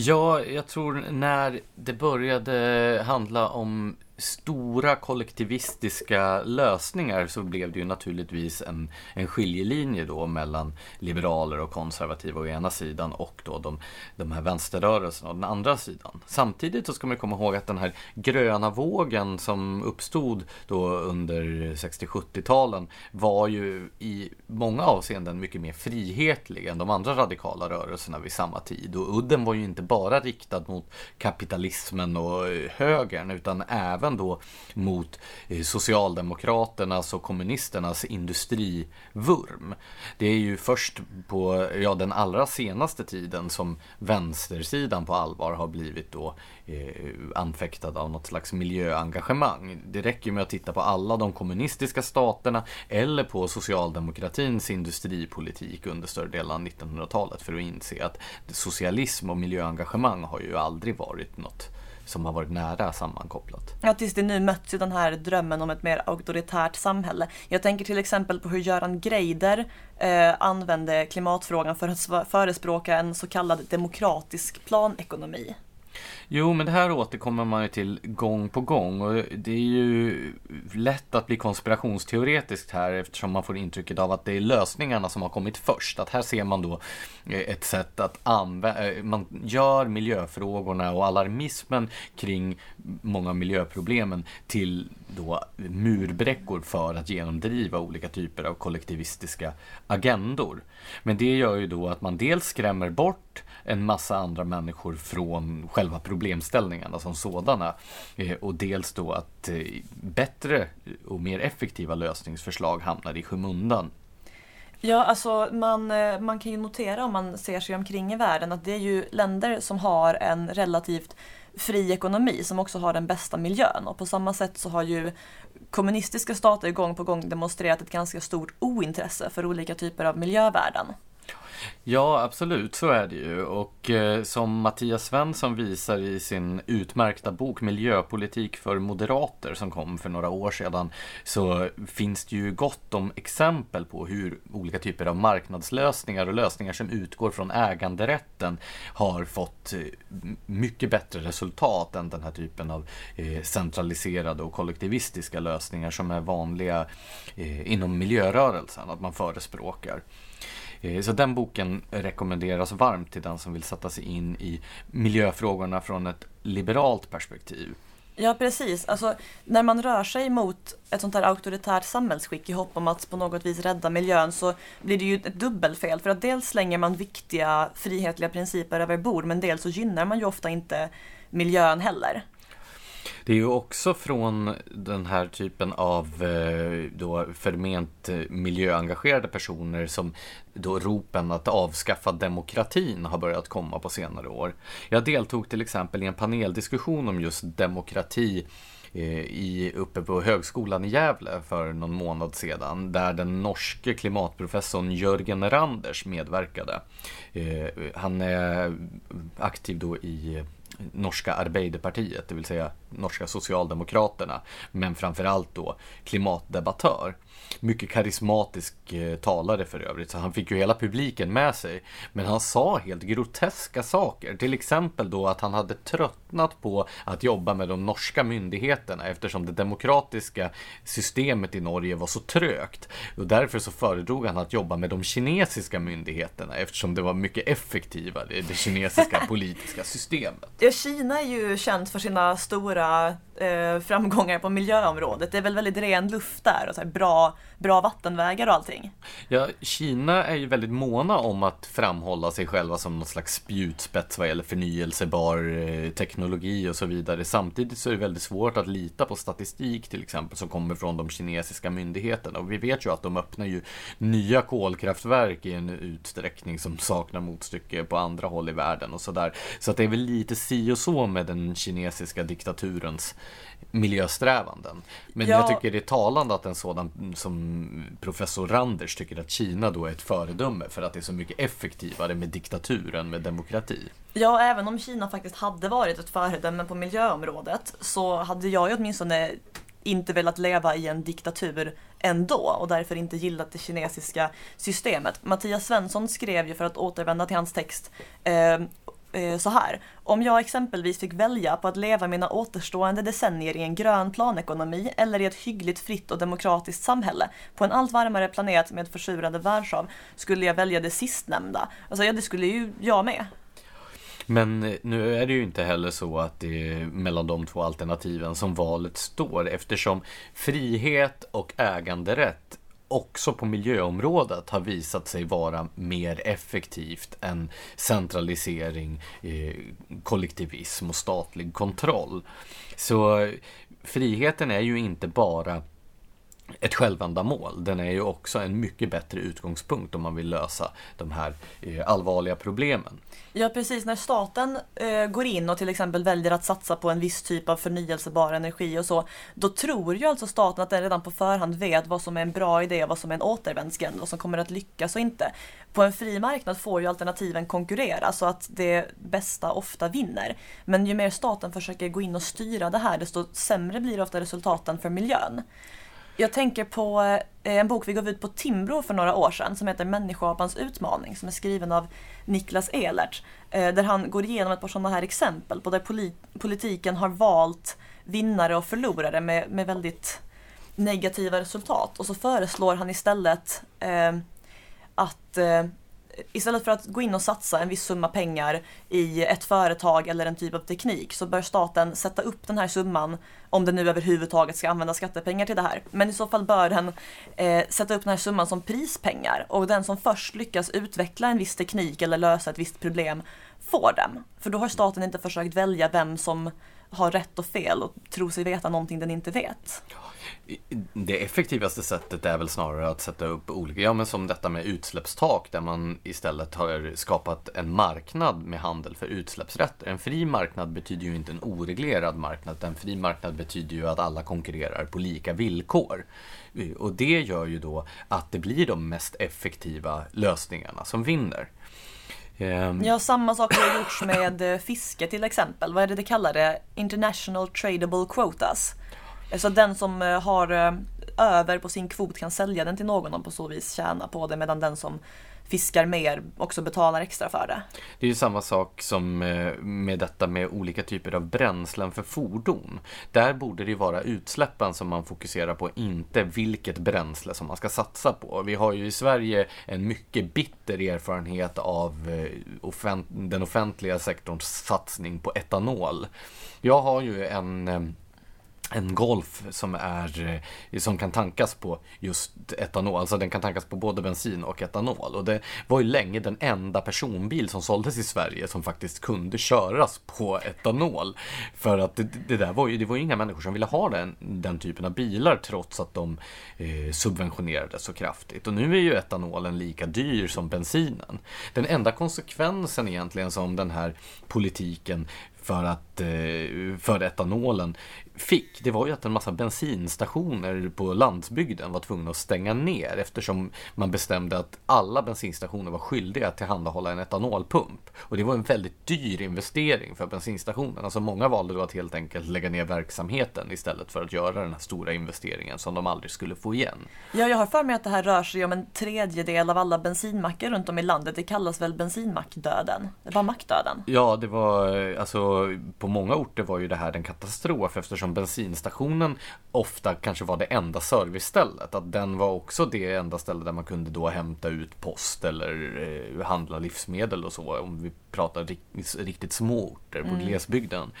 Ja, jag tror när det började handla om stora kollektivistiska lösningar så blev det ju naturligtvis en, en skiljelinje då mellan liberaler och konservativa å ena sidan och då de, de här vänsterrörelserna å den andra sidan. Samtidigt så ska man komma ihåg att den här gröna vågen som uppstod då under 60-70-talen var ju i många avseenden mycket mer frihetlig än de andra radikala rörelserna vid samma tid. Och udden var ju inte bara riktad mot kapitalismen och högern utan även även då mot eh, Socialdemokraternas och kommunisternas industrivurm. Det är ju först på ja, den allra senaste tiden som vänstersidan på allvar har blivit då eh, anfäktad av något slags miljöengagemang. Det räcker med att titta på alla de kommunistiska staterna eller på socialdemokratins industripolitik under större delen av 1900-talet för att inse att socialism och miljöengagemang har ju aldrig varit något som har varit nära sammankopplat. Ja, tills det nu möts i den här drömmen om ett mer auktoritärt samhälle. Jag tänker till exempel på hur Göran Greider eh, använde klimatfrågan för att förespråka en så kallad demokratisk planekonomi. Jo, men det här återkommer man ju till gång på gång och det är ju lätt att bli konspirationsteoretiskt här eftersom man får intrycket av att det är lösningarna som har kommit först. Att här ser man då eh, ett sätt att använda, eh, man gör miljöfrågorna och alarmismen kring många av miljöproblemen till då murbräckor för att genomdriva olika typer av kollektivistiska agendor. Men det gör ju då att man dels skrämmer bort en massa andra människor från själva problemställningarna som sådana. Eh, och dels då att eh, bättre och mer effektiva lösningsförslag hamnar i skymundan. Ja, alltså man, eh, man kan ju notera om man ser sig omkring i världen att det är ju länder som har en relativt fri ekonomi som också har den bästa miljön. Och på samma sätt så har ju kommunistiska stater gång på gång demonstrerat ett ganska stort ointresse för olika typer av miljövärden. Ja, absolut, så är det ju. Och eh, som Mattias Svensson visar i sin utmärkta bok Miljöpolitik för moderater som kom för några år sedan så finns det ju gott om exempel på hur olika typer av marknadslösningar och lösningar som utgår från äganderätten har fått eh, mycket bättre resultat än den här typen av eh, centraliserade och kollektivistiska lösningar som är vanliga eh, inom miljörörelsen, att man förespråkar. Eh, så den boken rekommenderas varmt till den som vill sätta sig in i miljöfrågorna från ett liberalt perspektiv. Ja precis, alltså när man rör sig mot ett sånt här auktoritärt samhällsskick i hopp om att på något vis rädda miljön så blir det ju ett dubbelfel för att dels slänger man viktiga frihetliga principer över bord men dels så gynnar man ju ofta inte miljön heller. Det är ju också från den här typen av eh, då förment eh, miljöengagerade personer som då ropen att avskaffa demokratin har börjat komma på senare år. Jag deltog till exempel i en paneldiskussion om just demokrati eh, i, uppe på högskolan i Gävle för någon månad sedan där den norske klimatprofessorn Jörgen Randers medverkade. Eh, han är aktiv då i norska Arbeiderpartiet, det vill säga norska Socialdemokraterna, men framförallt då klimatdebattör mycket karismatisk eh, talare för övrigt, så han fick ju hela publiken med sig. Men han sa helt groteska saker, till exempel då att han hade tröttnat på att jobba med de norska myndigheterna eftersom det demokratiska systemet i Norge var så trögt. Och därför så föredrog han att jobba med de kinesiska myndigheterna eftersom det var mycket effektivare, det kinesiska politiska systemet. Ja, Kina är ju känt för sina stora eh, framgångar på miljöområdet. Det är väl väldigt ren luft där och så bra, bra vattenvägar och allting. Ja, Kina är ju väldigt måna om att framhålla sig själva som någon slags spjutspets vad gäller förnyelsebar eh, teknologi och så vidare. Samtidigt så är det väldigt svårt att lita på statistik till exempel som kommer från de kinesiska myndigheterna. Och vi vet ju att de öppnar ju nya kolkraftverk i en utsträckning som saknar motstycke på andra håll i världen och sådär. Så att det är väl lite si och så med den kinesiska diktaturens miljösträvanden. Men ja. jag tycker det är talande att en sådan som professor Randers tycker att Kina då är ett föredöme för att det är så mycket effektivare med diktatur än med demokrati. Ja, även om Kina faktiskt hade varit ett föredöme på miljöområdet så hade jag ju åtminstone inte velat leva i en diktatur ändå och därför inte gillat det kinesiska systemet. Mattias Svensson skrev ju, för att återvända till hans text, eh, Eh, så här. Om jag exempelvis fick välja på att leva mina återstående decennier i en grön planekonomi eller i ett hyggligt fritt och demokratiskt samhälle på en allt varmare planet med försurade världshav skulle jag välja det sistnämnda. Alltså ja, det skulle ju jag med. Men eh, nu är det ju inte heller så att det är mellan de två alternativen som valet står eftersom frihet och äganderätt också på miljöområdet har visat sig vara mer effektivt än centralisering, eh, kollektivism och statlig kontroll. Så eh, friheten är ju inte bara ett självändamål. Den är ju också en mycket bättre utgångspunkt om man vill lösa de här eh, allvarliga problemen. Ja precis, när staten eh, går in och till exempel väljer att satsa på en viss typ av förnyelsebar energi och så, då tror ju alltså staten att den redan på förhand vet vad som är en bra idé och vad som är en återvändsgränd, vad som kommer att lyckas och inte. På en fri marknad får ju alternativen konkurrera så att det bästa ofta vinner. Men ju mer staten försöker gå in och styra det här, desto sämre blir ofta resultaten för miljön. Jag tänker på eh, en bok vi gav ut på Timbro för några år sedan som heter Människoapans utmaning som är skriven av Niklas Ehlert. Eh, där han går igenom ett par sådana här exempel på där politiken har valt vinnare och förlorare med, med väldigt negativa resultat. Och så föreslår han istället eh, att eh, istället för att gå in och satsa en viss summa pengar i ett företag eller en typ av teknik så bör staten sätta upp den här summan om den nu överhuvudtaget ska använda skattepengar till det här. Men i så fall bör den eh, sätta upp den här summan som prispengar och den som först lyckas utveckla en viss teknik eller lösa ett visst problem får den. För då har staten inte försökt välja vem som har rätt och fel och tro sig veta någonting den inte vet. Det effektivaste sättet är väl snarare att sätta upp olika, ja men som detta med utsläppstak där man istället har skapat en marknad med handel för utsläppsrätter. En fri marknad betyder ju inte en oreglerad marknad, en fri marknad betyder ju att alla konkurrerar på lika villkor. Och det gör ju då att det blir de mest effektiva lösningarna som vinner. Ehm. Ja, samma sak har gjorts med eh, fiske till exempel. Vad är det de kallar det? International tradable quotas. Så den som eh, har eh, över på sin kvot kan sälja den till någon och på så vis tjäna på det medan den som fiskar mer också betalar extra för det. Det är ju samma sak som eh, med detta med olika typer av bränslen för fordon. Där borde det vara utsläppen som man fokuserar på, inte vilket bränsle som man ska satsa på. Vi har ju i Sverige en mycket bitter erfarenhet av den offentliga sektorns satsning på etanol. Jag har ju en en Golf som, är, eh, som kan tankas på just etanol. Alltså den kan tankas på både bensin och etanol. Och det var ju länge den enda personbil som såldes i Sverige som faktiskt kunde köras på etanol. För att det, det där var ju, det var ju inga människor som ville ha den, den typen av bilar trots att de eh, subventionerades så kraftigt. Och nu är ju etanolen lika dyr som bensinen. Den enda konsekvensen egentligen som den här politiken för, att, eh, för etanolen fick, det var ju att en massa bensinstationer på landsbygden var tvungna att stänga ner eftersom man bestämde att alla bensinstationer var skyldiga att tillhandahålla en etanolpump. Och det var en väldigt dyr investering för bensinstationerna, alltså många valde då att helt enkelt lägga ner verksamheten istället för att göra den här stora investeringen som de aldrig skulle få igen. Ja, jag har för mig att det här rör sig om en tredjedel av alla bensinmackar runt om i landet. Det kallas väl bensinmackdöden? Det var mackdöden? Ja, det var alltså på många orter var ju det här en katastrof eftersom bensinstationen ofta kanske var det enda servicestället. Att den var också det enda stället där man kunde då hämta ut post eller eh, handla livsmedel och så. Om vi pratar riktigt, riktigt små orter på mm. glesbygden.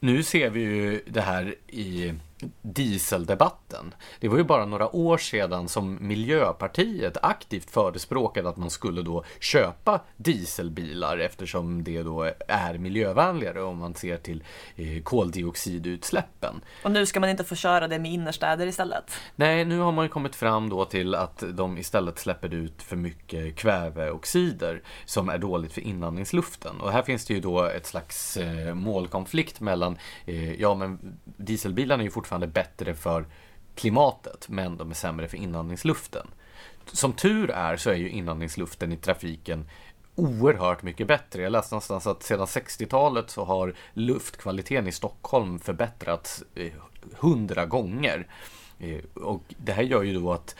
Nu ser vi ju det här i dieseldebatten. Det var ju bara några år sedan som Miljöpartiet aktivt förespråkade att man skulle då köpa dieselbilar eftersom det då är miljövänligare om man ser till eh, koldioxidutsläppen. Och nu ska man inte få köra det med innerstäder istället? Nej, nu har man ju kommit fram då till att de istället släpper ut för mycket kväveoxider som är dåligt för inandningsluften. Och här finns det ju då ett slags eh, målkonflikt mellan, eh, ja men dieselbilarna är ju fortfarande fortfarande bättre för klimatet, men de är sämre för inandningsluften. Som tur är så är ju inandningsluften i trafiken oerhört mycket bättre. Jag läste någonstans att sedan 60-talet så har luftkvaliteten i Stockholm förbättrats eh, hundra gånger. Eh, och det här gör ju då att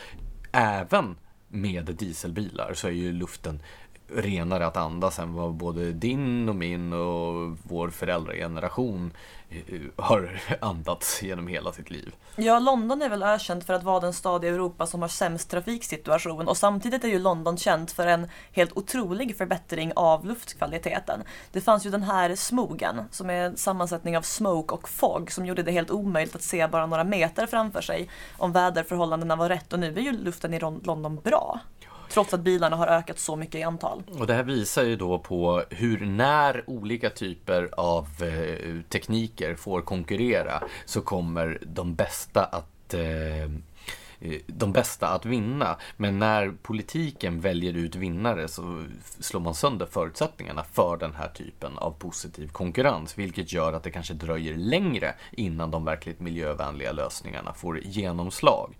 även med dieselbilar så är ju luften renare att andas än vad både din och min och vår föräldrageneration eh, har andats genom hela sitt liv. Ja, London är väl ökänt för att vara den stad i Europa som har sämst trafiksituation och samtidigt är ju London känt för en helt otrolig förbättring av luftkvaliteten. Det fanns ju den här smogen som är en sammansättning av smoke och fog som gjorde det helt omöjligt att se bara några meter framför sig om väderförhållandena var rätt och nu är ju luften i London bra. Trots att bilarna har ökat så mycket i antal. Och det här visar ju då på hur när olika typer av eh, tekniker får konkurrera så kommer de bästa att eh, eh, de bästa att vinna. Men när politiken väljer ut vinnare så slår man sönder förutsättningarna för den här typen av positiv konkurrens. Vilket gör att det kanske dröjer längre innan de verkligt miljövänliga lösningarna får genomslag.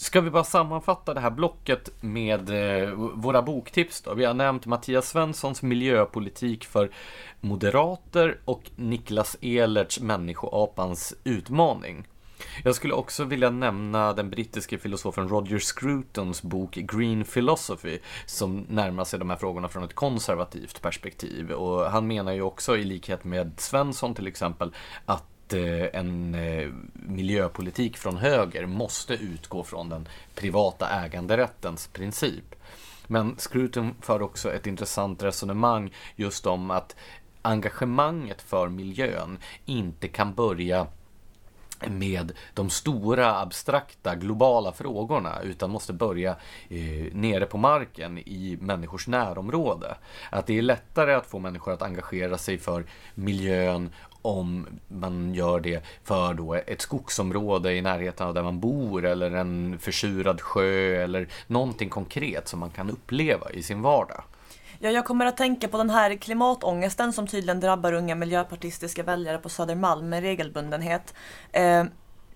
Ska vi bara sammanfatta det här blocket med eh, våra boktips då? Vi har nämnt Mattias Svenssons miljöpolitik för moderater och Niklas Ehlerts Människoapans utmaning. Jag skulle också vilja nämna den brittiske filosofen Roger Scrutons bok Green Philosophy som närmar sig de här frågorna från ett konservativt perspektiv. Och han menar ju också, i likhet med Svensson till exempel, att att eh, en eh, miljöpolitik från höger måste utgå från den privata äganderättens princip. Men Scruton för också ett intressant resonemang just om att engagemanget för miljön inte kan börja med de stora abstrakta globala frågorna utan måste börja eh, nere på marken i människors närområde. Att det är lättare att få människor att engagera sig för miljön om man gör det för då ett skogsområde i närheten av där man bor eller en försurad sjö eller någonting konkret som man kan uppleva i sin vardag. Ja, jag kommer att tänka på den här klimatångesten som tydligen drabbar unga miljöpartistiska väljare på Södermalm med regelbundenhet. Eh,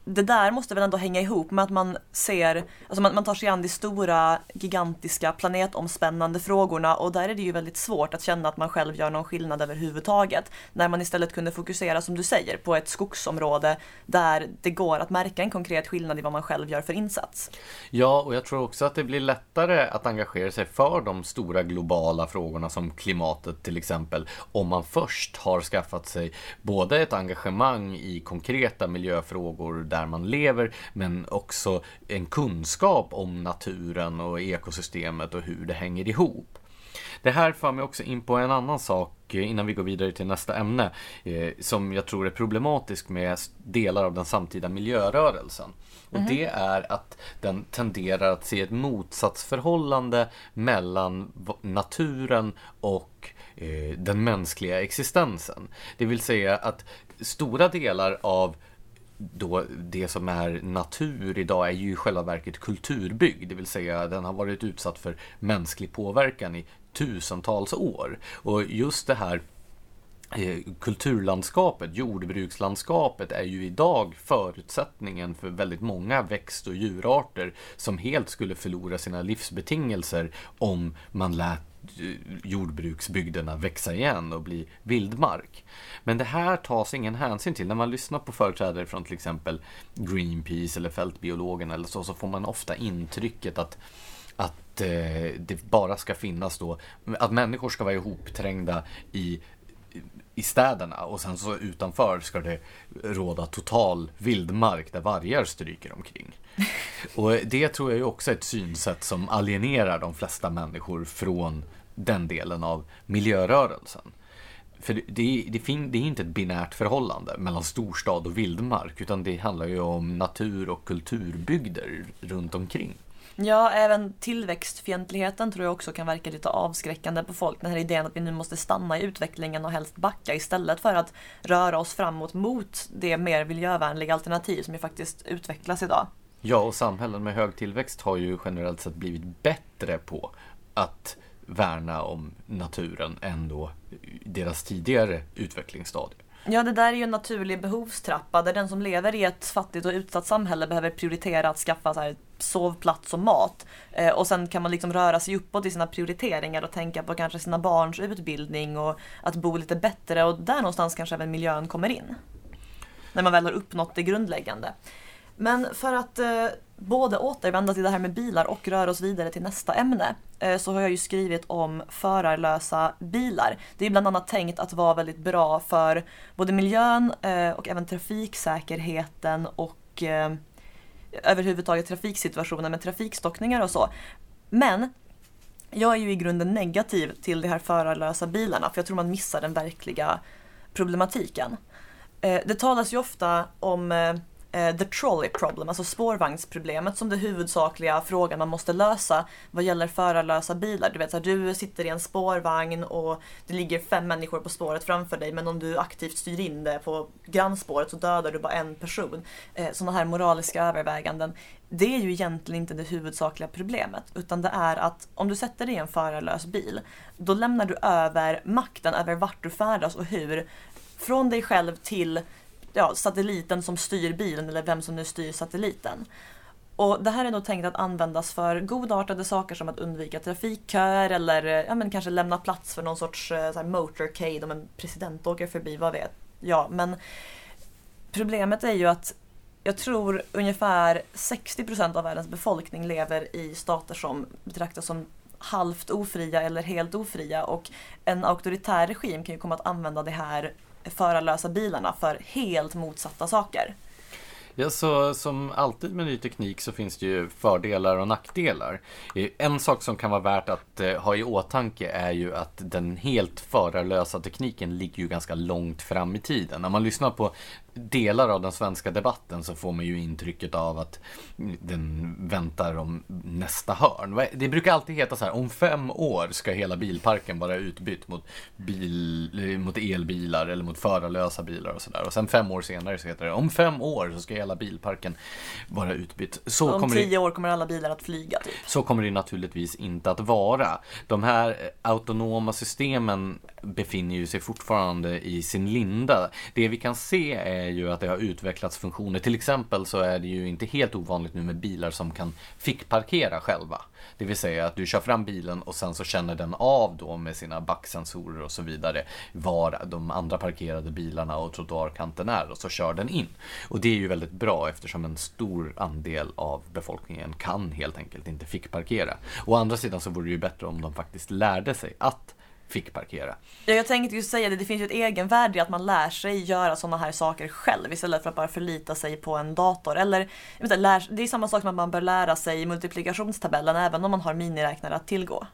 det där måste väl ändå hänga ihop med att man ser, alltså man, man tar sig an de stora, gigantiska, planetomspännande frågorna och där är det ju väldigt svårt att känna att man själv gör någon skillnad överhuvudtaget. När man istället kunde fokusera, som du säger, på ett skogsområde där det går att märka en konkret skillnad i vad man själv gör för insats. Ja, och jag tror också att det blir lättare att engagera sig för de stora globala frågorna som klimatet till exempel, om man först har skaffat sig både ett engagemang i konkreta miljöfrågor där man lever, men också en kunskap om naturen och ekosystemet och hur det hänger ihop. Det här för mig också in på en annan sak eh, innan vi går vidare till nästa ämne eh, som jag tror är problematisk med delar av den samtida miljörörelsen. Och mm -hmm. det är att den tenderar att se ett motsatsförhållande mellan naturen och eh, den mänskliga existensen. Det vill säga att stora delar av då det som är natur idag är ju i själva verket kulturbyggd, det vill säga den har varit utsatt för mänsklig påverkan i tusentals år. Och just det här eh, kulturlandskapet, jordbrukslandskapet är ju idag förutsättningen för väldigt många växt och djurarter som helt skulle förlora sina livsbetingelser om man lät jordbruksbygderna växa igen och bli vildmark. Men det här tas ingen hänsyn till. När man lyssnar på företrädare från till exempel Greenpeace eller Fältbiologerna eller så, så får man ofta intrycket att att eh, det bara ska finnas då, att människor ska vara ihopträngda i i städerna och sen så utanför ska det råda total vildmark där vargar stryker omkring. Och det tror jag ju också är ett synsätt som alienerar de flesta människor från den delen av miljörörelsen. För det, det, det, det är inte ett binärt förhållande mellan storstad och vildmark utan det handlar ju om natur och kulturbygder runt omkring. Ja, även tillväxtfientligheten tror jag också kan verka lite avskräckande på folk. Den här idén att vi nu måste stanna i utvecklingen och helst backa istället för att röra oss framåt mot det mer miljövänliga alternativ som ju faktiskt utvecklas idag. Ja, och samhällen med hög tillväxt har ju generellt sett blivit bättre på att värna om naturen än då deras tidigare utvecklingsstadier. Ja, det där är ju en naturlig behovstrappa där den som lever i ett fattigt och utsatt samhälle behöver prioritera att skaffa så här, sovplats och mat. Eh, och sen kan man liksom röra sig uppåt i sina prioriteringar och tänka på kanske sina barns utbildning och att bo lite bättre och där någonstans kanske även miljön kommer in. När man väl har uppnått det grundläggande. Men för att eh, både återvända till det här med bilar och röra oss vidare till nästa ämne eh, så har jag ju skrivit om förarlösa bilar. Det är bland annat tänkt att vara väldigt bra för både miljön eh, och även trafiksäkerheten och eh, överhuvudtaget trafiksituationen med trafikstockningar och så. Men jag är ju i grunden negativ till de här förarlösa bilarna för jag tror man missar den verkliga problematiken. Det talas ju ofta om eh, Eh, the trolley problem, alltså spårvagnsproblemet som det huvudsakliga frågan man måste lösa vad gäller förarlösa bilar. Du vet, att du sitter i en spårvagn och det ligger fem människor på spåret framför dig men om du aktivt styr in det på grannspåret så dödar du bara en person. Eh, sådana här moraliska överväganden. Det är ju egentligen inte det huvudsakliga problemet utan det är att om du sätter dig i en förarlös bil då lämnar du över makten över vart du färdas och hur från dig själv till ja, satelliten som styr bilen eller vem som nu styr satelliten. Och det här är nog tänkt att användas för godartade saker som att undvika trafikköer eller eh, ja, men kanske lämna plats för någon sorts eh, så här, motorcade om en president åker förbi, vad vet jag. Men problemet är ju att jag tror ungefär 60% av världens befolkning lever i stater som betraktas som halvt ofria eller helt ofria och en auktoritär regim kan ju komma att använda det här förarlösa bilarna för helt motsatta saker. Ja, så som alltid med ny teknik så finns det ju fördelar och nackdelar. Eh, en sak som kan vara värt att eh, ha i åtanke är ju att den helt förarlösa tekniken ligger ju ganska långt fram i tiden. När man lyssnar på delar av den svenska debatten så får man ju intrycket av att den väntar om nästa hörn. Det brukar alltid heta så här, om fem år ska hela bilparken vara utbytt mot, bil, mot elbilar eller mot förarlösa bilar och sådär. Och sen fem år senare så heter det, om fem år så ska hela bilparken vara utbytt. Så om tio år kommer alla bilar att flyga typ. Så kommer det naturligtvis inte att vara. De här autonoma systemen befinner ju sig fortfarande i sin linda. Det vi kan se är är ju att det har utvecklats funktioner. Till exempel så är det ju inte helt ovanligt nu med bilar som kan fickparkera själva. Det vill säga att du kör fram bilen och sen så känner den av då med sina backsensorer och så vidare var de andra parkerade bilarna och trottoarkanten är och så kör den in. Och det är ju väldigt bra eftersom en stor andel av befolkningen kan helt enkelt inte fickparkera. Å andra sidan så vore det ju bättre om de faktiskt lärde sig att fick parkera. Ja, jag tänkte just säga det, det finns ju ett egenvärde i att man lär sig göra sådana här saker själv istället för att bara förlita sig på en dator. Eller, det är samma sak som att man bör lära sig multiplikationstabellen även om man har miniräknare att tillgå.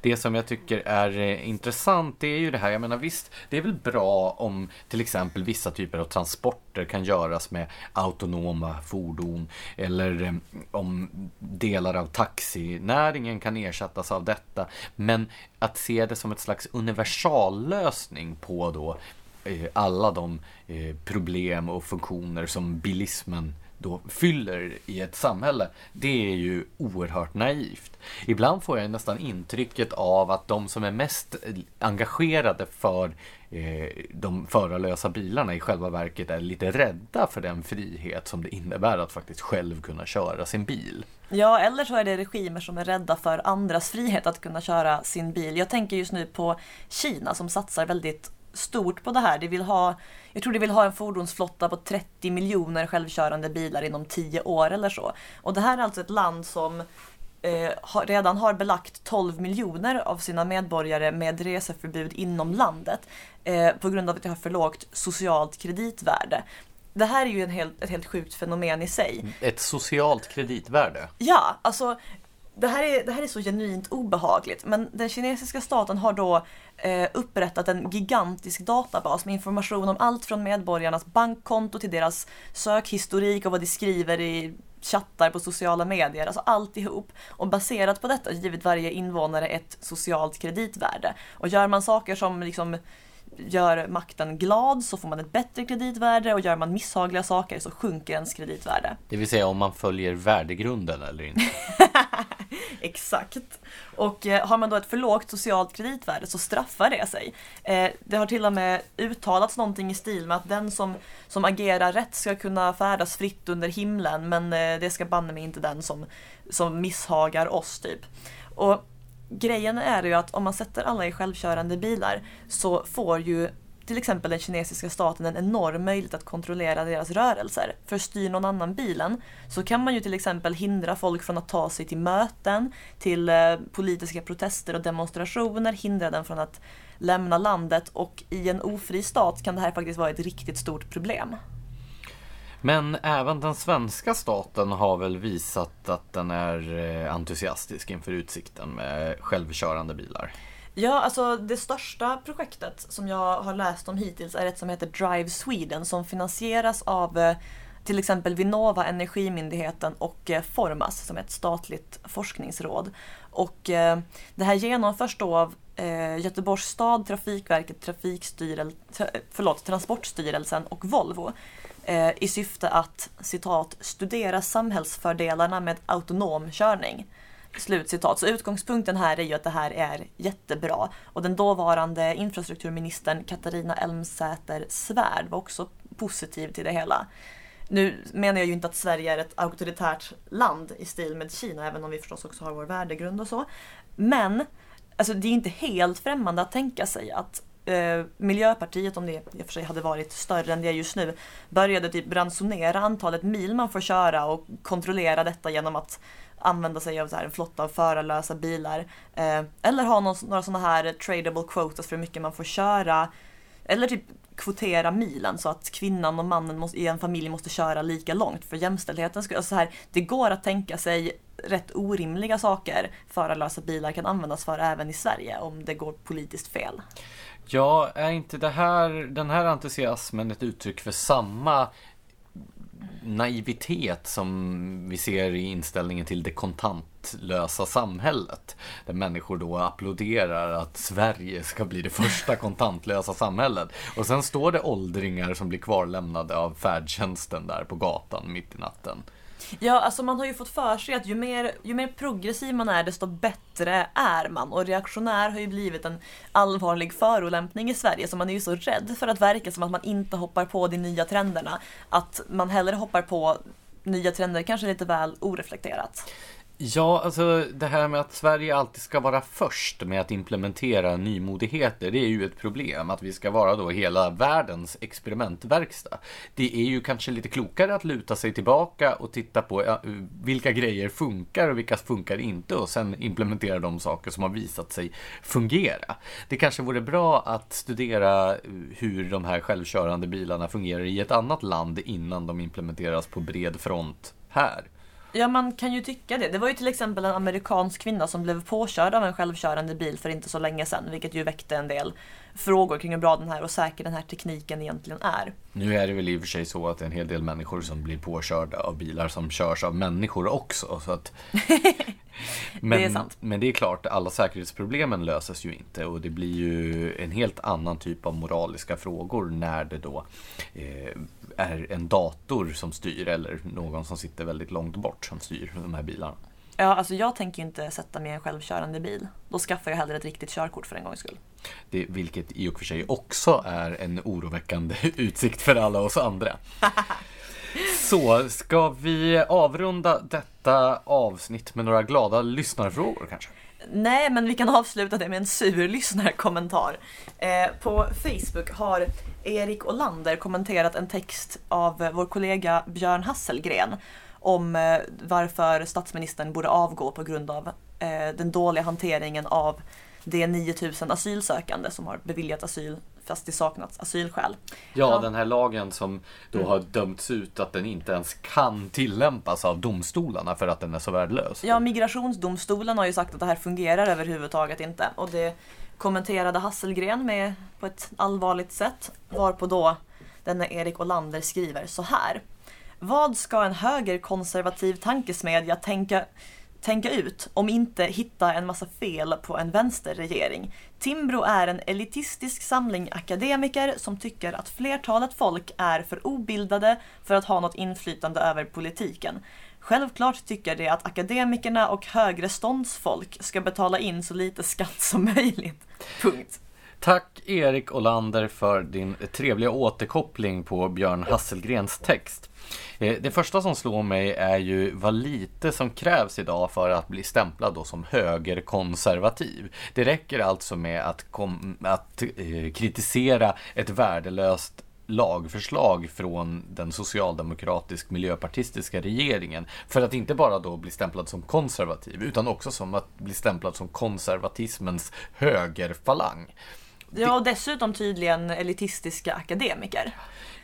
Det som jag tycker är eh, intressant det är ju det här, jag menar visst, det är väl bra om till exempel vissa typer av transporter kan göras med autonoma fordon eller eh, om delar av taxinäringen kan ersättas av detta. Men att se det som ett slags universallösning på då eh, alla de eh, problem och funktioner som bilismen då fyller i ett samhälle, det är ju oerhört naivt. Ibland får jag nästan intrycket av att de som är mest engagerade för eh, de förarlösa bilarna i själva verket är lite rädda för den frihet som det innebär att faktiskt själv kunna köra sin bil. Ja, eller så är det regimer som är rädda för andras frihet att kunna köra sin bil. Jag tänker just nu på Kina som satsar väldigt stort på det här. De vill ha, jag tror de vill ha en fordonsflotta på 30 miljoner självkörande bilar inom 10 år eller så. Och det här är alltså ett land som eh, har, redan har belagt 12 miljoner av sina medborgare med reseförbud inom landet eh, på grund av att det har för lågt socialt kreditvärde. Det här är ju en helt, ett helt sjukt fenomen i sig. Ett socialt kreditvärde? Ja, alltså det här, är, det här är så genuint obehagligt men den kinesiska staten har då eh, upprättat en gigantisk databas med information om allt från medborgarnas bankkonto till deras sökhistorik och vad de skriver i chattar på sociala medier, alltså alltihop. Och baserat på detta givit varje invånare ett socialt kreditvärde. Och gör man saker som liksom gör makten glad så får man ett bättre kreditvärde och gör man misshagliga saker så sjunker ens kreditvärde. Det vill säga om man följer värdegrunden eller inte? Exakt. Och eh, har man då ett för lågt socialt kreditvärde så straffar det sig. Eh, det har till och med uttalats någonting i stil med att den som, som agerar rätt ska kunna färdas fritt under himlen men eh, det ska banne mig inte den som, som misshagar oss typ. Och grejen är ju att om man sätter alla i självkörande bilar så får ju till exempel den kinesiska staten en enorm möjlighet att kontrollera deras rörelser. För styr någon annan bilen så kan man ju till exempel hindra folk från att ta sig till möten, till eh, politiska protester och demonstrationer, hindra den från att lämna landet och i en ofri stat kan det här faktiskt vara ett riktigt stort problem. Men även den svenska staten har väl visat att den är eh, entusiastisk inför utsikten med självkörande bilar? Ja, alltså det största projektet som jag har läst om hittills är ett som heter Drive Sweden som finansieras av eh, till exempel Vinnova, Energimyndigheten och eh, Formas som är ett statligt forskningsråd. Och det här genomförs då av Göteborgs stad, Trafikverket, Trafikstyrel, förlåt, Transportstyrelsen och Volvo eh, i syfte att citat studera samhällsfördelarna med autonom körning. Slutcitat. Så utgångspunkten här är ju att det här är jättebra. Och den dåvarande infrastrukturministern Katarina Elmsäter Svärd var också positiv till det hela. Nu menar jag ju inte att Sverige är ett auktoritärt land i stil med Kina, även om vi förstås också har vår värdegrund och så. Men alltså, det är inte helt främmande att tänka sig att eh, Miljöpartiet, om det i och för sig hade varit större än det är just nu, började typ ransonera antalet mil man får köra och kontrollera detta genom att använda sig av så här en flotta av förarlösa bilar. Eh, eller ha någon, några sådana här tradable quotas för hur mycket man får köra. Eller typ kvotera milen så att kvinnan och mannen måste, i en familj måste köra lika långt för jämställdhetens skull. Alltså det går att tänka sig rätt orimliga saker förarlösa bilar kan användas för även i Sverige om det går politiskt fel. Ja, är inte det här, den här entusiasmen ett uttryck för samma naivitet som vi ser i inställningen till det kontantlösa samhället. Där människor då applåderar att Sverige ska bli det första kontantlösa samhället. Och sen står det åldringar som blir kvarlämnade av färdtjänsten där på gatan mitt i natten. Ja, alltså man har ju fått för sig att ju mer, ju mer progressiv man är desto bättre är man. Och reaktionär har ju blivit en allvarlig förolämpning i Sverige så man är ju så rädd för att verka som att man inte hoppar på de nya trenderna. Att man hellre hoppar på nya trender kanske lite väl oreflekterat. Ja, alltså det här med att Sverige alltid ska vara först med att implementera nymodigheter, det är ju ett problem. Att vi ska vara då hela världens experimentverkstad. Det är ju kanske lite klokare att luta sig tillbaka och titta på ja, vilka grejer funkar och vilka funkar inte och sen implementera de saker som har visat sig fungera. Det kanske vore bra att studera eh, hur de här självkörande bilarna fungerar i ett annat land innan de implementeras på bred front här. Ja, man kan ju tycka det. Det var ju till exempel en amerikansk kvinna som blev påkörd av en självkörande bil för inte så länge sedan, vilket ju väckte en del frågor kring hur bra den här och säker den här tekniken egentligen är. Nu är det väl i och för sig så att det är en hel del människor som blir påkörda av bilar som körs av människor också. Så att... men, det är sant. men det är klart, alla säkerhetsproblemen löses ju inte och det blir ju en helt annan typ av moraliska frågor när det då eh, är en dator som styr eller någon som sitter väldigt långt bort som styr de här bilarna. Ja, alltså jag tänker ju inte sätta mig i en självkörande bil. Då skaffar jag hellre ett riktigt körkort för en gångs skull. Det, vilket i och för sig också är en oroväckande utsikt för alla oss andra. Så, ska vi avrunda detta avsnitt med några glada lyssnarfrågor kanske? Nej, men vi kan avsluta det med en sur lyssnarkommentar. Eh, på Facebook har Erik Olander kommenterat en text av eh, vår kollega Björn Hasselgren om eh, varför statsministern borde avgå på grund av eh, den dåliga hanteringen av de 9000 asylsökande som har beviljat asyl fast det saknats asylskäl. Ja, ja, den här lagen som då mm. har dömts ut att den inte ens kan tillämpas av domstolarna för att den är så värdelös. Ja, migrationsdomstolen har ju sagt att det här fungerar överhuvudtaget inte och det kommenterade Hasselgren med på ett allvarligt sätt varpå då denne Erik Olander skriver så här. Vad ska en högerkonservativ tankesmedja tänka tänka ut om inte hitta en massa fel på en vänsterregering. Timbro är en elitistisk samling akademiker som tycker att flertalet folk är för obildade för att ha något inflytande över politiken. Självklart tycker de att akademikerna och högre ståndsfolk ska betala in så lite skatt som möjligt. Punkt. Tack Erik Olander för din trevliga återkoppling på Björn Hasselgrens text. Eh, det första som slår mig är ju vad lite som krävs idag för att bli stämplad då som högerkonservativ. Det räcker alltså med att, kom, att eh, kritisera ett värdelöst lagförslag från den socialdemokratisk miljöpartistiska regeringen för att inte bara då bli stämplad som konservativ utan också som att bli stämplad som konservatismens högerfalang. Ja, och dessutom tydligen elitistiska akademiker.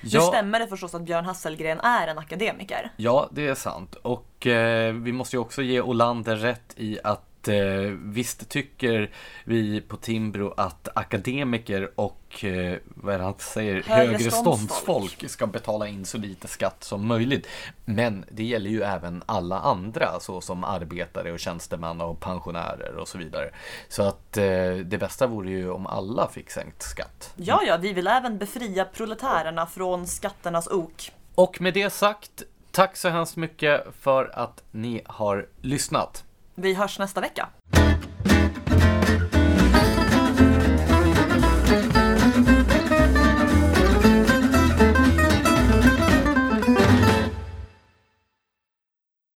Ja. Nu stämmer det förstås att Björn Hasselgren är en akademiker. Ja, det är sant. Och eh, vi måste ju också ge Olander rätt i att eh, visst tycker vi på Timbro att akademiker och eh, vad är det han säger, högre, högre ståndsfolk ska betala in så lite skatt som möjligt. Men det gäller ju även alla andra såsom arbetare och tjänstemän och pensionärer och så vidare. Så att eh, det bästa vore ju om alla fick sänkt skatt. Ja, ja, vi vill även befria proletärerna från skatternas ok. Och med det sagt, tack så hemskt mycket för att ni har lyssnat. Vi hörs nästa vecka.